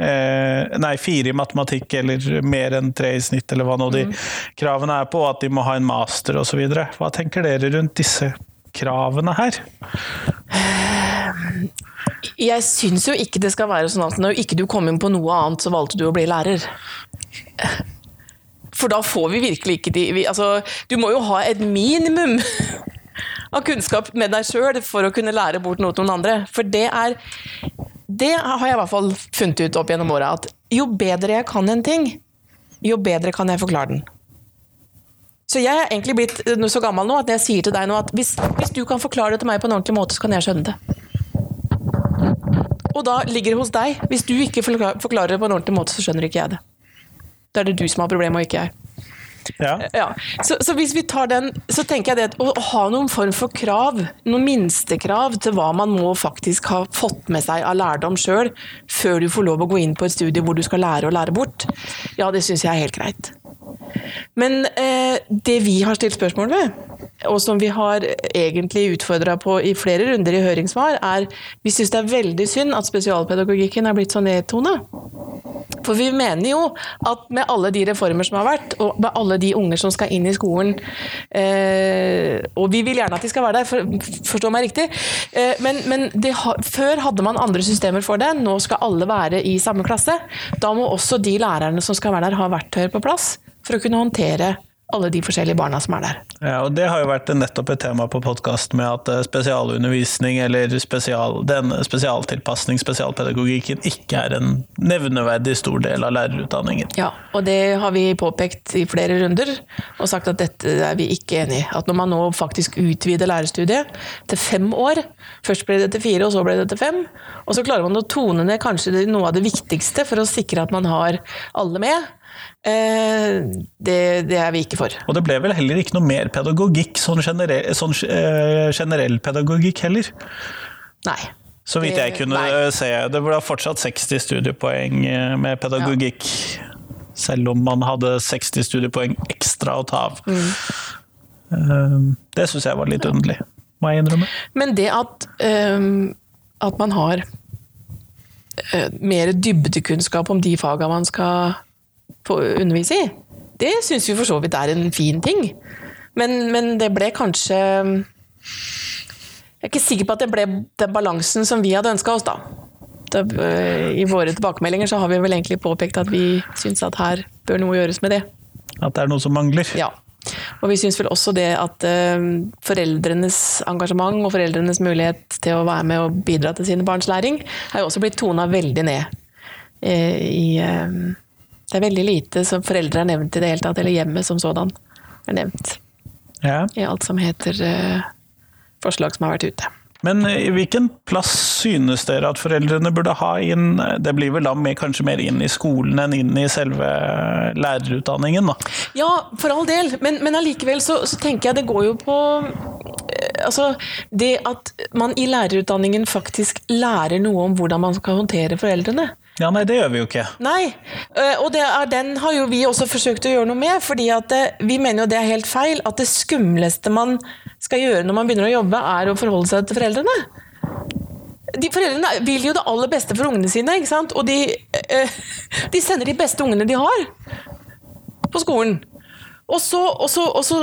eh, Nei, fire i matematikk eller mer enn tre i snitt, eller hva nå de mm. kravene er på, og at de må ha en master osv. Hva tenker dere rundt disse kravene her? Jeg syns jo ikke det skal være sånn at når ikke du kom inn på noe annet, så valgte du å bli lærer. For da får vi virkelig ikke de vi, altså, Du må jo ha et minimum av kunnskap med deg sjøl for å kunne lære bort noe til noen andre. For det er Det har jeg i hvert fall funnet ut opp gjennom åra, at jo bedre jeg kan en ting, jo bedre kan jeg forklare den. Så jeg er egentlig blitt så gammel nå at jeg sier til deg nå at hvis, hvis du kan forklare det til meg på en ordentlig måte, så kan jeg skjønne det. Og da ligger det hos deg. Hvis du ikke forklarer det på en ordentlig måte, så skjønner ikke jeg det. Da er det du som har problemet, og ikke jeg. Ja. Ja. Så, så hvis vi tar den, så tenker jeg det at å, ha noen form for krav, noen minstekrav til hva man må faktisk ha fått med seg av lærdom sjøl, før du får lov å gå inn på et studie hvor du skal lære å lære bort, ja, det syns jeg er helt greit. Men eh, det vi har stilt spørsmål ved, og som vi har egentlig utfordra på i flere runder i høringssvar, er vi syns det er veldig synd at spesialpedagogikken er blitt så nedtona. For vi mener jo at med alle de reformer som har vært, og med alle de unger som skal inn i skolen eh, Og vi vil gjerne at de skal være der, for, forstå meg riktig, eh, men, men det, før hadde man andre systemer for det. Nå skal alle være i samme klasse. Da må også de lærerne som skal være der, ha verktøy på plass for å kunne håndtere alle de forskjellige barna som er der. Ja, og Det har jo vært nettopp et tema på podkast med at eh, spesialundervisning eller spesial, den spesialtilpasning, spesialpedagogikken, ikke er en nevneverdig stor del av lærerutdanningen. Ja, og det har vi påpekt i flere runder, og sagt at dette er vi ikke enig i. At når man nå faktisk utvider lærerstudiet til fem år, først ble det til fire, og så ble det til fem, og så klarer man å tone ned kanskje noe av det viktigste for å sikre at man har alle med, det, det, er vi ikke for. Og det ble vel heller ikke noe mer pedagogikk, sånn generell, sånn, uh, generell pedagogikk heller? Nei. Så vidt jeg kunne Nei. se. Det ble fortsatt 60 studiepoeng eh, med pedagogikk. Ja. Selv om man hadde 60 studiepoeng ekstra å ta av. Mm. Uh, det syns jeg var litt underlig, må jeg innrømme. Men det at, um, at man har mer dybdekunnskap om de faga man skal på å undervise i. Det syns vi for så vidt er en fin ting. Men, men, det ble kanskje Jeg er ikke sikker på at det ble den balansen som vi hadde ønska oss, da. Det, øh, I våre tilbakemeldinger så har vi vel egentlig påpekt at vi syns at her bør noe gjøres med det. At det er noe som mangler? Ja. Og vi syns vel også det at uh, foreldrenes engasjement og foreldrenes mulighet til å være med og bidra til sine barns læring, har jo også blitt tona veldig ned uh, i det er veldig lite som foreldre er nevnt i det hele tatt, eller hjemmet som sådan er nevnt. Ja. I alt som heter uh, forslag som har vært ute. Men i hvilken plass synes dere at foreldrene burde ha inn Det blir vel da med, kanskje mer inn i skolen enn inn i selve lærerutdanningen, da? Ja, for all del, men, men allikevel så, så, tenker jeg det går jo på eh, Altså, det at man i lærerutdanningen faktisk lærer noe om hvordan man skal håndtere foreldrene. Ja, Nei, det gjør vi jo ikke. Nei, eh, og er, den har jo vi også forsøkt å gjøre noe med. fordi at eh, vi mener jo det er helt feil. At det skumleste man skal gjøre når man begynner å jobbe, er å forholde seg til foreldrene. De Foreldrene vil jo det aller beste for ungene sine, ikke sant? og de, eh, [LAUGHS] de sender de beste ungene de har på skolen. Og så, og, så, og så,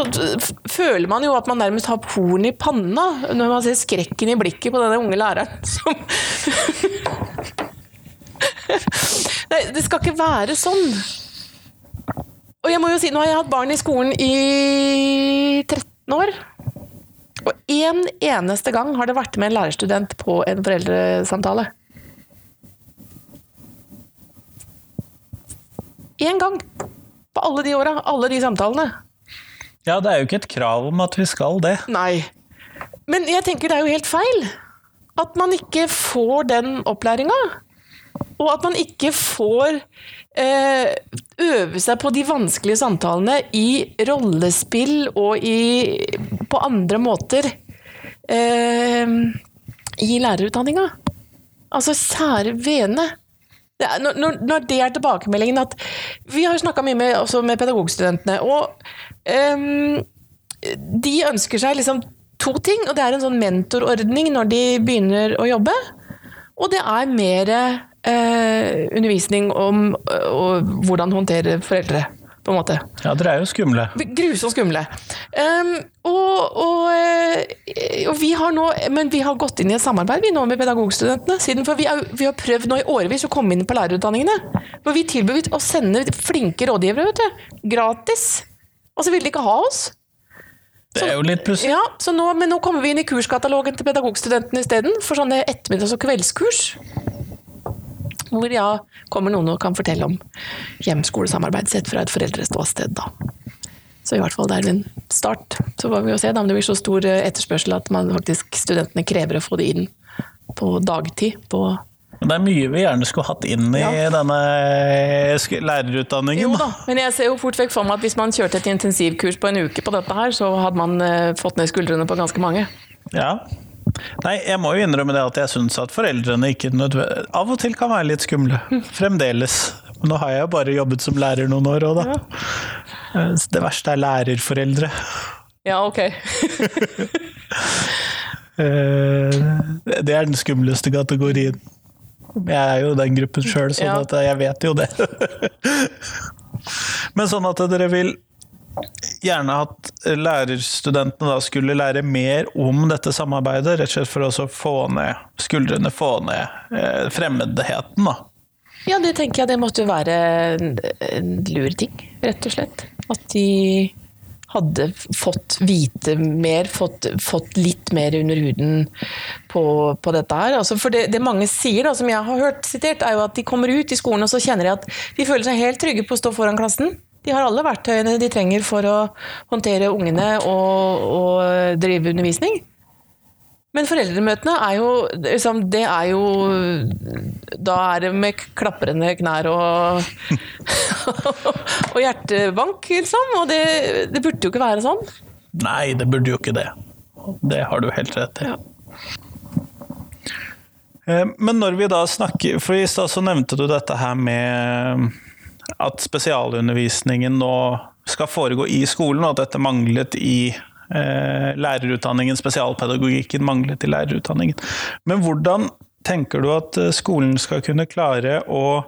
føler man jo at man nærmest har horn i panna når man ser skrekken i blikket på denne unge læreren som [LAUGHS] Nei, det skal ikke være sånn. Og jeg må jo si, nå har jeg hatt barn i skolen i 13 år. Og én en eneste gang har det vært med en lærerstudent på en foreldresamtale. Én gang! På alle de åra. Alle de samtalene. Ja, det er jo ikke et krav om at vi skal det. Nei. Men jeg tenker det er jo helt feil. At man ikke får den opplæringa. Og at man ikke får eh, øve seg på de vanskelige samtalene i rollespill og i, på andre måter eh, i lærerutdanninga. Altså, sære vene. Når, når, det er tilbakemeldingen at Vi har snakka mye med, med, pedagogstudentene, og um, de ønsker seg liksom to ting. og Det er en sånn mentorordning når de begynner å jobbe. Og det er mer eh, undervisning om og, hvordan håndtere foreldre. På en måte. Ja, dere er jo skumle. Grusomt skumle. Um, og, og, eh, og, vi har nå Men vi har gått inn i et samarbeid vi nå med pedagogstudentene. Siden, for vi, er, vi, har prøvd nå i årevis å komme inn på lærerutdanningene. For vi tilbyr å sende flinke rådgivere, vet du. Gratis. Og så vil de ikke ha oss. Det er jo litt pussig. Ja, så nå, men nå kommer vi inn i kurskatalogen til pedagogstudentene isteden, for sånne ettermiddags- og kveldskurs. Hvor ja, kommer noen og kan fortelle om hjemskolesamarbeid sett fra et foreldreståsted. Da. Så i hvert fall det er en start. Så får vi jo se da, om det blir så stor eh, etterspørsel at man faktisk, studentene krever å få det inn på dagtid. På det er mye vi gjerne skulle hatt inn i Ja. denne lærerutdanningen. jo da, men jeg ser jo fort vekk for meg at hvis man kjørte et intensivkurs på en uke på dette her, så hadde man eh, fått ned skuldrene på ganske mange. Ja. Nei, jeg må jo innrømme det at jeg syns at foreldrene ikke nødvendig, av og til kan være litt skumle. Fremdeles. Nå har jeg jo bare jobbet som lærer noen år òg, da. Ja. Det verste er lærerforeldre. Ja, ok. [LAUGHS] Eh, Det er den skumleste kategorien. Jeg er jo den gruppen sjøl, sånn Ja. at jeg vet jo det. [LAUGHS] Men sånn at dere vil gjerne at lærerstudentene da skulle lære mer om dette samarbeidet, rett og slett for å få ned skuldrene, få ned eh, fremmedheten, da. Ja, det tenker jeg det måtte jo være en, en lur ting, rett og slett. At de hadde fått vite mer, fått, fått litt mer under huden på, på dette her. Altså for det, det mange sier, da, som jeg har hørt sitert, er jo at de kommer ut i skolen og så kjenner de at de føler seg helt trygge på å stå foran klassen. De har alle verktøyene de trenger for å håndtere ungene og, og drive undervisning. Men foreldremøtene er jo liksom, Det er jo Da er det med klaprende knær og [LAUGHS] Og hjertebank, liksom. Og det, det burde jo ikke være sånn. Nei, det burde jo ikke det. Det har du helt rett i. Ja. Eh, Men når vi da snakker For i stad så nevnte du dette her med at spesialundervisningen nå skal foregå i skolen, og at dette manglet i eh, lærerutdanningen, spesialpedagogikken manglet i lærerutdanningen. Men hvordan tenker du at eh, skolen skal kunne klare å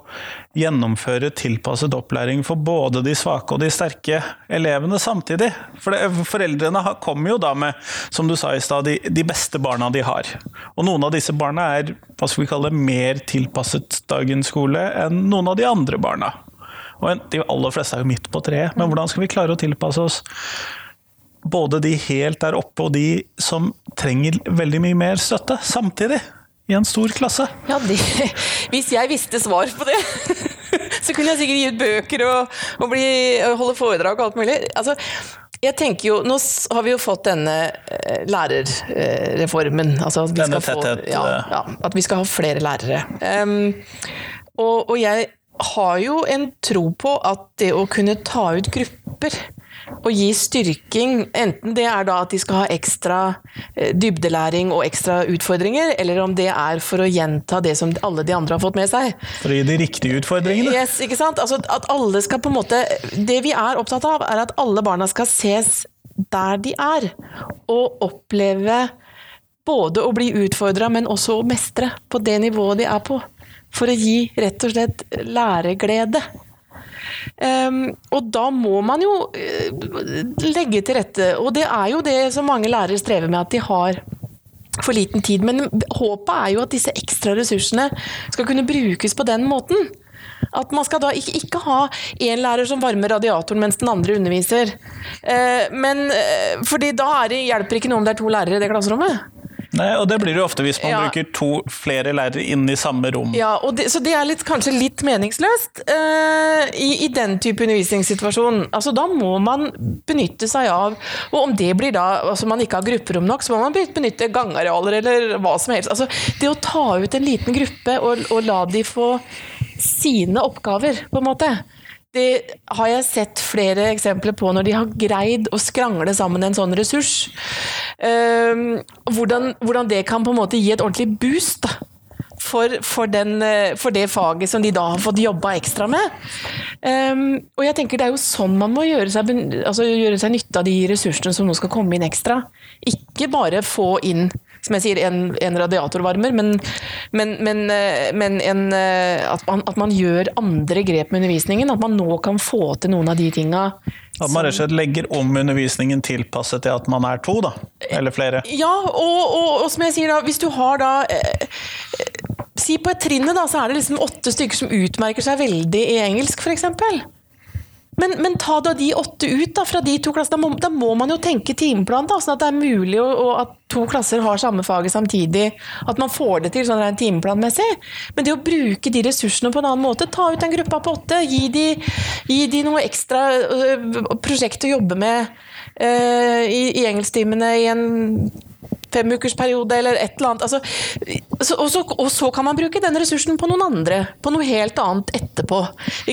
gjennomføre tilpasset opplæring for både de svake og de sterke elevene samtidig? For det, foreldrene kommer jo da med, som du sa i stad, de, de beste barna de har. Og noen av disse barna er hva skal vi kalle det, mer tilpasset dagens skole enn noen av de andre barna. Og de aller fleste er jo midt på treet, men hvordan skal vi klare å tilpasse oss både de helt der oppe og de som trenger veldig mye mer støtte samtidig? I en stor klasse. Ja, det, hvis jeg visste svar på det, så kunne jeg sikkert gi ut bøker og, og, bli, holde foredrag og alt mulig. Altså, jeg tenker jo, Nå har vi jo fått denne eh, lærerreformen. Altså at vi Denne skal få- Ja, eh. ja, at vi skal ha flere lærere. Um, og, og jeg har jo en tro på at det å kunne ta ut grupper og gi styrking, enten det er da at de skal ha ekstra eh, dybdelæring og ekstra utfordringer, eller om det er for å gjenta det som alle de andre har fått med seg. For å gi de riktige utfordringene. Yes, ikke sant? Altså, at alle skal på en måte Det vi er opptatt av, er at alle barna skal ses der de er, og oppleve både å bli utfordra, men også å mestre på det nivået de er på. For å gi rett og slett læreglede. Um, og da må man jo eh, legge til rette, og det er jo det som mange lærere strever med, at de har for liten tid. Men håpet er jo at disse ekstra ressursene skal kunne brukes på den måten. At man skal da ikke, ikke ha én lærer som varmer radiatoren mens den andre underviser. Eh, men, eh, fordi da det, hjelper ikke noe om det er to lærere i det klasserommet. Nei, og det blir det ofte hvis man Ja. bruker to flere lærere inn i samme rom. Ja, det, Så det er litt, kanskje litt meningsløst uh, i, i den type undervisningssituasjon. Altså, da må man benytte seg av Og om det blir da altså man ikke har grupperom nok, så må man benytte gangarealer eller hva som helst. Altså, det å ta ut en liten gruppe og, og la de få sine oppgaver, på en måte. Det har jeg sett flere eksempler på når de har greid å skrangle sammen en sånn ressurs. Ehm, hvordan, hvordan det kan på en måte gi et ordentlig boost da, for, for, den, eh, for det faget som de da har fått jobba ekstra med. Ehm, og jeg tenker Det er jo sånn man må gjøre seg, altså gjøre seg nytte av de ressursene som nå skal komme inn ekstra. Ikke bare få inn som jeg sier, en, en radiatorvarmer, men, men, men, eh, men en, eh, at, man, at man gjør andre grep med undervisningen. At man nå kan få til noen av de tinga. At man rett og slett legger om undervisningen tilpasset til at man er to, da. Eller flere. Ja, og, og, og som jeg sier da, hvis du har da eh, Si på et trinnet, da, så er det liksom åtte stykker som utmerker seg veldig i engelsk, f.eks. Men, men ta da de åtte ut da, fra de to klassene. Da må, da må man jo tenke timeplan, da, sånn at det er mulig å, å, at to klasser har samme faget samtidig. At man får det til sånn rent timeplanmessig. Men det å bruke de ressursene på en annen måte, ta ut den gruppa på åtte, gi de, gi de noe ekstra øh, prosjekt å jobbe med øh, i, i engelsktimene i en femukersperiode eller et eller annet. Altså, så, og, så, og, så, kan man bruke den ressursen på noen andre. På noe helt annet etterpå.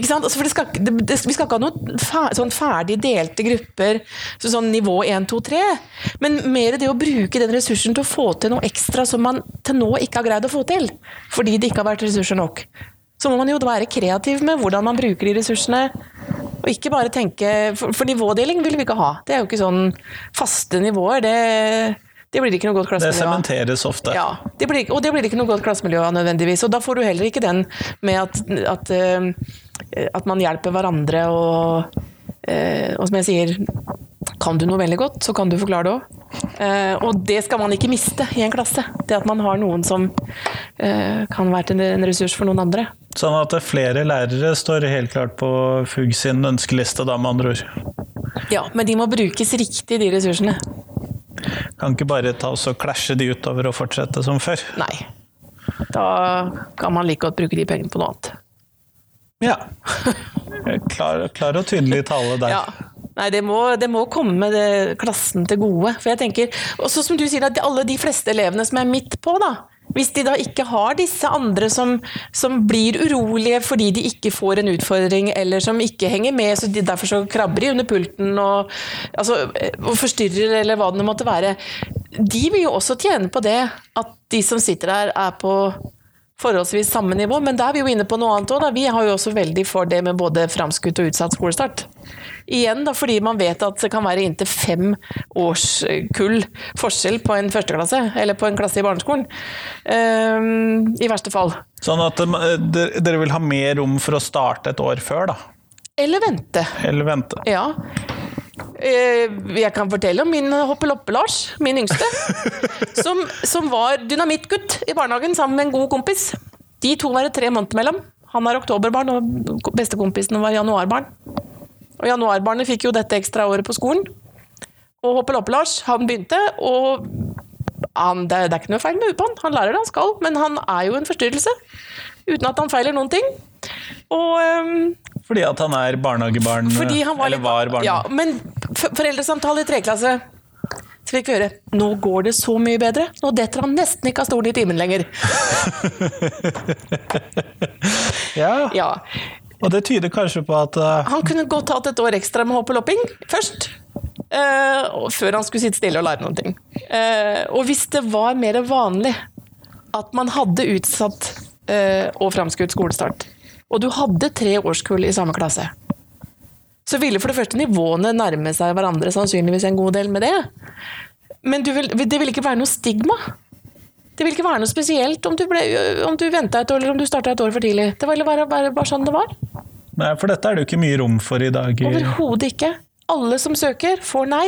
Altså, for det skal, det, det, vi skal ikke ha noen fer, sånn ferdig delte grupper, så sånn nivå 1, 2, 3. Men mer det å bruke den ressursen til å få til noe ekstra som man til nå ikke har greid å få til. Fordi det ikke har vært ressurser nok. Så må man jo være kreativ med hvordan man bruker de ressursene. Og ikke bare tenke For, for nivådeling vil vi ikke ha. Det er jo ikke sånn faste nivåer. det det blir ikke noe godt klassemiljø Det sementeres ofte. Ja, det blir, og det blir ikke noe godt klassemiljø nødvendigvis. Og da får du heller ikke den med at, at, uh, at man hjelper hverandre og, uh, og som jeg sier, kan du noe veldig godt, så kan du forklare det òg. Eh, og det skal man ikke miste i en klasse. Det at man har noen som kan være til en ressurs for noen andre. Sånn at flere lærere står helt klart på FUG sin ønskeliste, da, med andre ord? Ja, men de må brukes riktig, de ressursene. Kan ikke bare ta oss og klasje de utover og fortsette som før. Nei. Da kan man like godt bruke de pengene på noe annet. Ja. Klar, klar og tydelig tale der. Ja. Nei, det må, det må komme det, klassen til gode. For jeg tenker, også som du sier, at alle de fleste elevene som er midt på, da, hvis de da ikke har disse andre som, som, blir urolige fordi de ikke får en utfordring, eller som ikke henger med, så de, derfor så krabber de under pulten og, altså, og forstyrrer, eller hva det måtte være. De vil jo også tjene på det, at de som sitter der, er på forholdsvis samme nivå, men da er vi jo inne på noe annet òg. Vi har jo også veldig for det med både framskutt og utsatt skolestart. Igjen da, fordi man vet at det kan være inntil fem årskull forskjell på en førsteklasse, eller på en klasse i barneskolen. Um, I verste fall. Sånn at eh, dere vil ha mer rom for å starte et år før, da? Eller vente. Eller vente. Ja. Eh, jeg kan fortelle om min hoppeloppe-Lars, min yngste. [LAUGHS] Som, som var dynamittgutt i barnehagen sammen med en god kompis. De to var det tre måneder mellom. Han er oktoberbarn, og bestekompisen var januarbarn. Og januarbarnet fikk jo dette ekstra året på skolen. Og Hoppeloppe-Lars, han begynte, og han, det, er ikke noe feil med UPAN, han lærer det han skal, men han er jo en forstyrrelse. Uten at han feiler noen ting. Og um, Fordi at han er barnehagebarn? Han var eller var barn? Ja, men foreldresamtale i treklasse. så fikk vi høre nå går det så mye bedre. Nå detter han nesten ikke av stolen i timen lenger. [LAUGHS] [LAUGHS] ja. ja. Og det tyder kanskje på at uh... Han kunne godt hatt et år ekstra med hoppelopping først. Uh, før han skulle sitte stille og lære noen ting. Uh, og hvis det var mer vanlig at man hadde utsatt og framskutt skolestart, og du hadde tre årskull i samme klasse, så ville for det første nivåene nærme seg hverandre sannsynligvis en god del med det. Men vil, det ville ikke være noe stigma. Det ville ikke være noe spesielt om du, ble, om du venta et år eller om du starta et år for tidlig. Det ville bare være sånn det var. Nei, for dette er det jo ikke mye rom for i dag. Overhodet ikke. Alle som søker, får nei,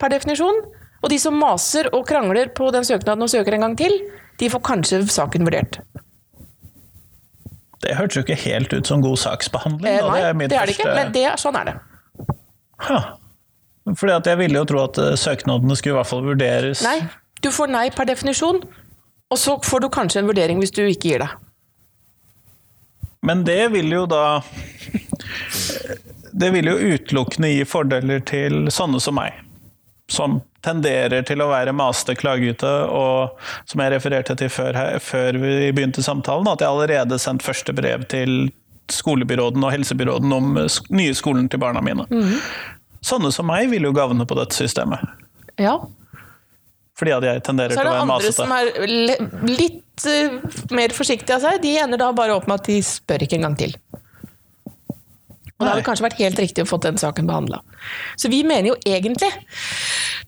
per definisjon. Og de som maser og krangler på den søknaden og søker en gang til, de får kanskje saken vurdert. Det hørtes jo ikke helt ut som god saksbehandling. Eh, nei, det er, det er det ikke, men det, sånn er det. Ha. Fordi at jeg ville jo tro at eh, søknadene skulle i hvert fall vurderes. Nei, du får nei per definisjon. Og så får du kanskje en vurdering hvis du ikke gir deg. Men det vil jo da Det vil jo utelukkende gi fordeler til sånne som meg. Som tenderer til å være maste klagete, og som jeg refererte til før, før vi begynte samtalen, at jeg allerede sendt første brev til skolebyråden og helsebyråden om nye skolen til barna mine. Mm. Sånne som meg vil jo gagne på dette systemet. Ja, fordi at jeg tenderer til å være masete. Så er det andre som er litt uh, mer forsiktige av seg, de ender da bare opp med at de spør ikke en gang til. Og det hadde kanskje vært helt riktig å få den saken behandla. Så vi mener jo egentlig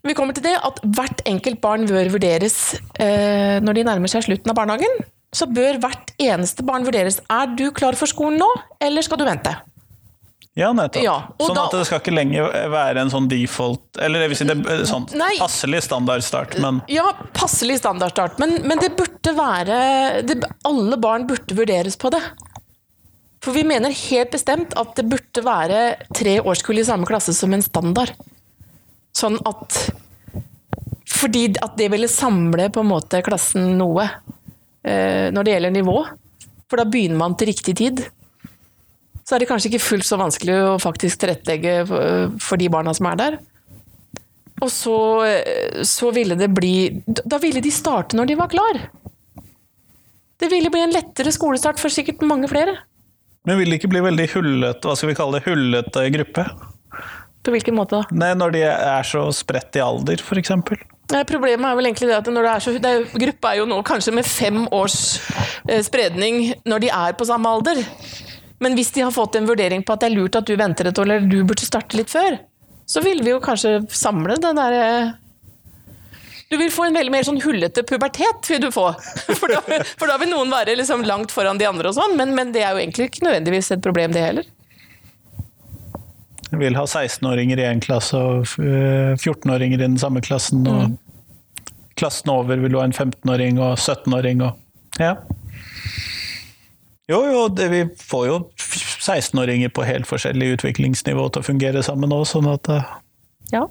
vi kommer til det, at hvert enkelt barn bør vurderes uh, når de nærmer seg slutten av barnehagen. Så bør hvert eneste barn vurderes. Er du klar for skolen nå, eller skal du vente? Ja, nettopp. Ja, sånn at det skal ikke lenger være en sånn default Eller det vil si det, sånn nei, passelig standardstart, men Ja, passelig standardstart, men, men det burde være det, Alle barn burde vurderes på det. For vi mener helt bestemt at det burde være tre årskull i samme klasse som en standard. Sånn at Fordi at det ville samle på en måte klassen noe eh, når det gjelder nivå. For da begynner man til riktig tid. Så er det kanskje ikke fullt så vanskelig å faktisk tilrettelegge for, for de barna som er der. Og så, eh, så ville det bli Da ville de starte når de var klar. Det ville bli en lettere skolestart for sikkert mange flere. Men vil det ikke bli veldig hullete, hva skal vi kalle det, hullete gruppe? På hvilken måte da? Nei, når de er så spredt i alder, f.eks. Problemet er vel egentlig det at når det er så, det er, gruppa er jo nå kanskje med fem års eh, spredning når de er på samme alder. Men hvis de har fått en vurdering på at det er lurt at du venter et år, eller du burde starte litt før, så vil vi jo kanskje samle den derre Du vil få en veldig mer sånn hullete pubertet, vil du få. [LAUGHS] For da, for da vil noen være liksom langt foran de andre og sånn, men, men det er jo egentlig ikke nødvendigvis et problem, det heller. Jeg vil ha 16-åringer i én klasse og eh, 14-åringer i den samme klassen. Og klassen over vil du ha en 15-åring og 17-åring og Ja. Jo, jo, det, vi får jo 16-åringer på helt forskjellig utviklingsnivå til å fungere sammen òg, sånn at det Ja.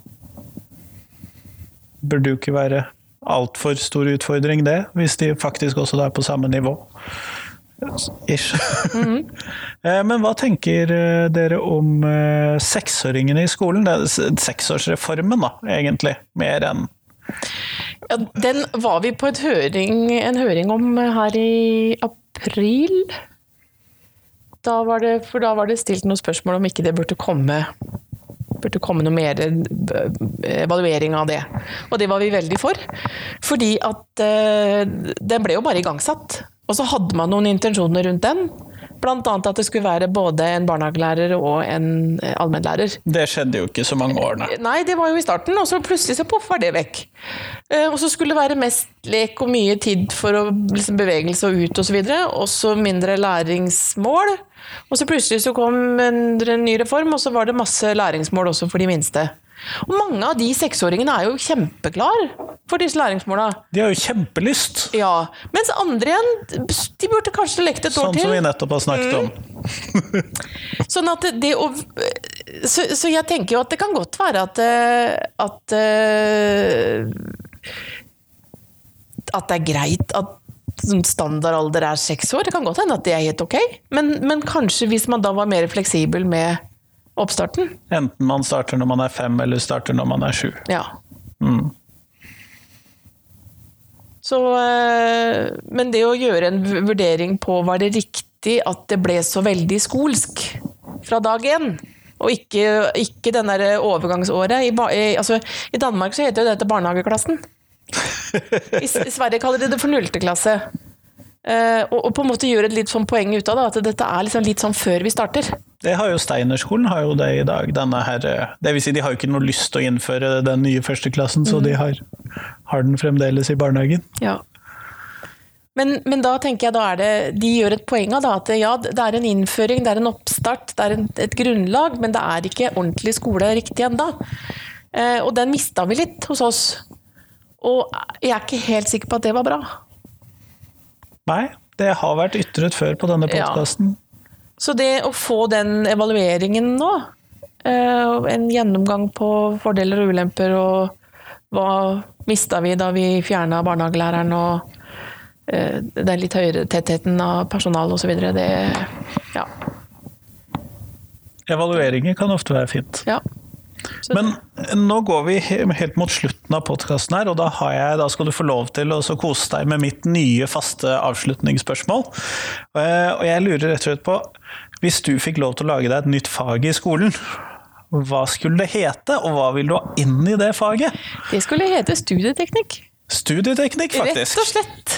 burde jo ikke være altfor stor utfordring, det. Hvis de faktisk også er på samme nivå. Ish. [LAUGHS] Eh, Men hva tenker eh, dere om eh, seksåringene i skolen? Seksårsreformen, da, egentlig. Mer enn Ja, den var vi på høring, en høring om her i april. Da var det, for da var det stilt noen spørsmål om ikke det burde komme, burde komme noe mer eh, evaluering av det. Og det var vi veldig for. Fordi at eh, den ble jo bare igangsatt. Og så hadde man noen intensjoner rundt den. Annet at det skulle være både en barnehagelærer og en eh, allmennlærer. Det skjedde jo ikke så mange årene. Nei, det var jo i starten, og så plutselig så poff var det vekk. Eh, og så skulle det være mest lek og mye tid for å, liksom, bevegelse og ut osv. Og så mindre læringsmål. Og så plutselig så kom en, en ny reform, og så var det masse læringsmål også for de minste. Og mange av de seksåringene er jo kjempeklar for disse læringsmåla. De har jo kjempelyst, Ja. Mens andre igjen, de burde kanskje lekt et år sånn som vi nettopp har snakket om. Sånn at det å så, så jeg tenker jo at det kan godt være at eh, at eh, at det er greit at sånn standardalder er seks år. Det kan godt hende at det er helt ok, men, men kanskje hvis man da var mer fleksibel med oppstarten. Enten man starter når man er fem, eller starter når man er sju. Ja. Mm. Så, eh, men det å gjøre en vurdering på var det riktig at det ble så veldig skolsk fra dag én, og ikke, ikke den der overgangsåret. I, altså, I Danmark så heter jo dette barnehageklassen. [LAUGHS] I, Sverige kaller de det for nullte Eh, og, og på en måte gjøre et litt sånn poeng ut av det, at dette er liksom litt sånn før vi starter. Det har jo Steinerskolen har jo det i dag. Denne her, eh, det vil si, de har jo ikke noe lyst til å innføre den nye førsteklassen, så de har, har den fremdeles i barnehagen. Ja. Men, men da tenker jeg da er det De gjør et poeng av da, at ja, det er en innføring, det er en oppstart, det er en, et grunnlag, men det er ikke ordentlig skole riktig ennå. Eh, og den mista vi litt hos oss. Og jeg er ikke helt sikker på at det var bra. Nei, det har vært ytret før på denne Ja. Så det å få den evalueringen nå, eh, en gjennomgang på fordeler og ulemper, og hva mista vi da vi fjerna barnehagelæreren, og eh, den litt høyere tettheten av personal osv., det Ja. Evalueringer kan ofte være fint. ja. Men nå går vi helt mot slutten av podkasten her, og da, har jeg, da skal du få lov til å kose deg med mitt nye faste avslutningsspørsmål. Og jeg lurer rett og slett på, hvis du fikk lov til å lage deg et nytt fag i skolen, hva skulle det hete, og hva vil du ha inn i det faget? det skulle hete studieteknikk. Studieteknikk, Rett og faktisk. slett.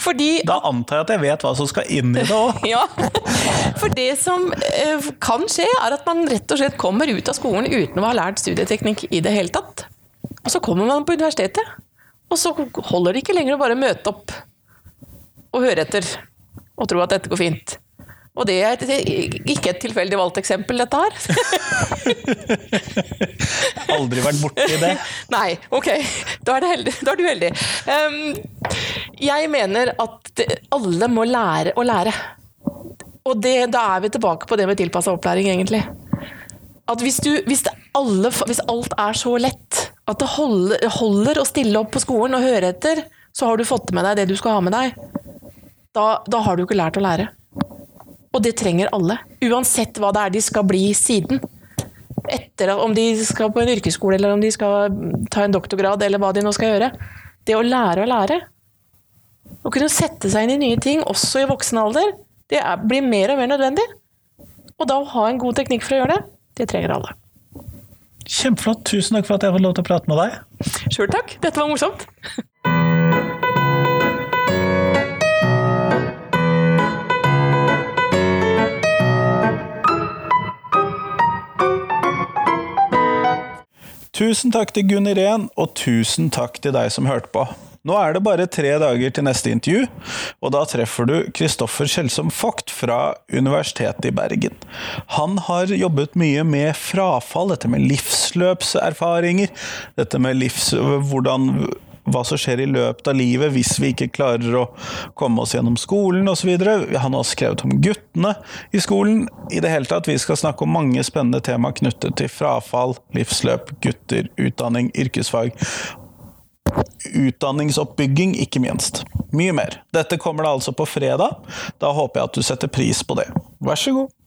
Fordi Da antar jeg at jeg vet hva som skal inn i det òg. [LAUGHS] Ja, for det som eh, kan skje, er at man rett og slett kommer ut av skolen uten å ha lært studieteknikk i det hele tatt. Og så kommer man på universitetet, og så holder det ikke lenger å bare møte opp og høre etter og tro at dette går fint. Og det er ikke et tilfeldig valgt eksempel, dette her. [LAUGHS] Aldri vært borti det. [LAUGHS] Nei, ok. Da er, det heldig. da er du heldig. Um, jeg mener at alle må lære å lære. Og det, da er vi tilbake på det med tilpassa opplæring, egentlig. At hvis, du, hvis, alle, hvis, alt er så lett at det holder, holder, å stille opp på skolen og høre etter, så har du fått med deg det du skal ha med deg. Da, da har du ikke lært å lære. Og det trenger alle. Uansett hva det er de skal bli siden. Etter Om de skal på en yrkesskole, eller om de skal ta en doktorgrad, eller hva de nå skal gjøre. Det å lære å lære. Å kunne sette seg inn i nye ting, også i voksen alder, det er, blir mer og mer nødvendig. Og da å ha en god teknikk for å gjøre det, det trenger alle. Kjempeflott. Tusen takk for at jeg fått lov til å prate med deg. Sjøl takk. Dette var morsomt. Tusen takk til Gunn Irén, og tusen takk til deg som hørte på. Nå er det bare tre dager til neste intervju, og da treffer du Kristoffer Kjeldsom Vogt fra Universitetet i Bergen. Han har jobbet mye med frafall, dette med livsløpserfaringer, dette med livs... hvordan hva som skjer i løpet av livet hvis vi ikke klarer å komme oss gjennom skolen osv. Han har skrevet om guttene i skolen. I det hele tatt, Vi skal snakke om mange spennende tema knyttet til frafall, livsløp, gutter, utdanning, yrkesfag utdanningsoppbygging, ikke minst. Mye mer. Dette kommer da altså på fredag. Da håper jeg at du setter pris på det. Vær så god.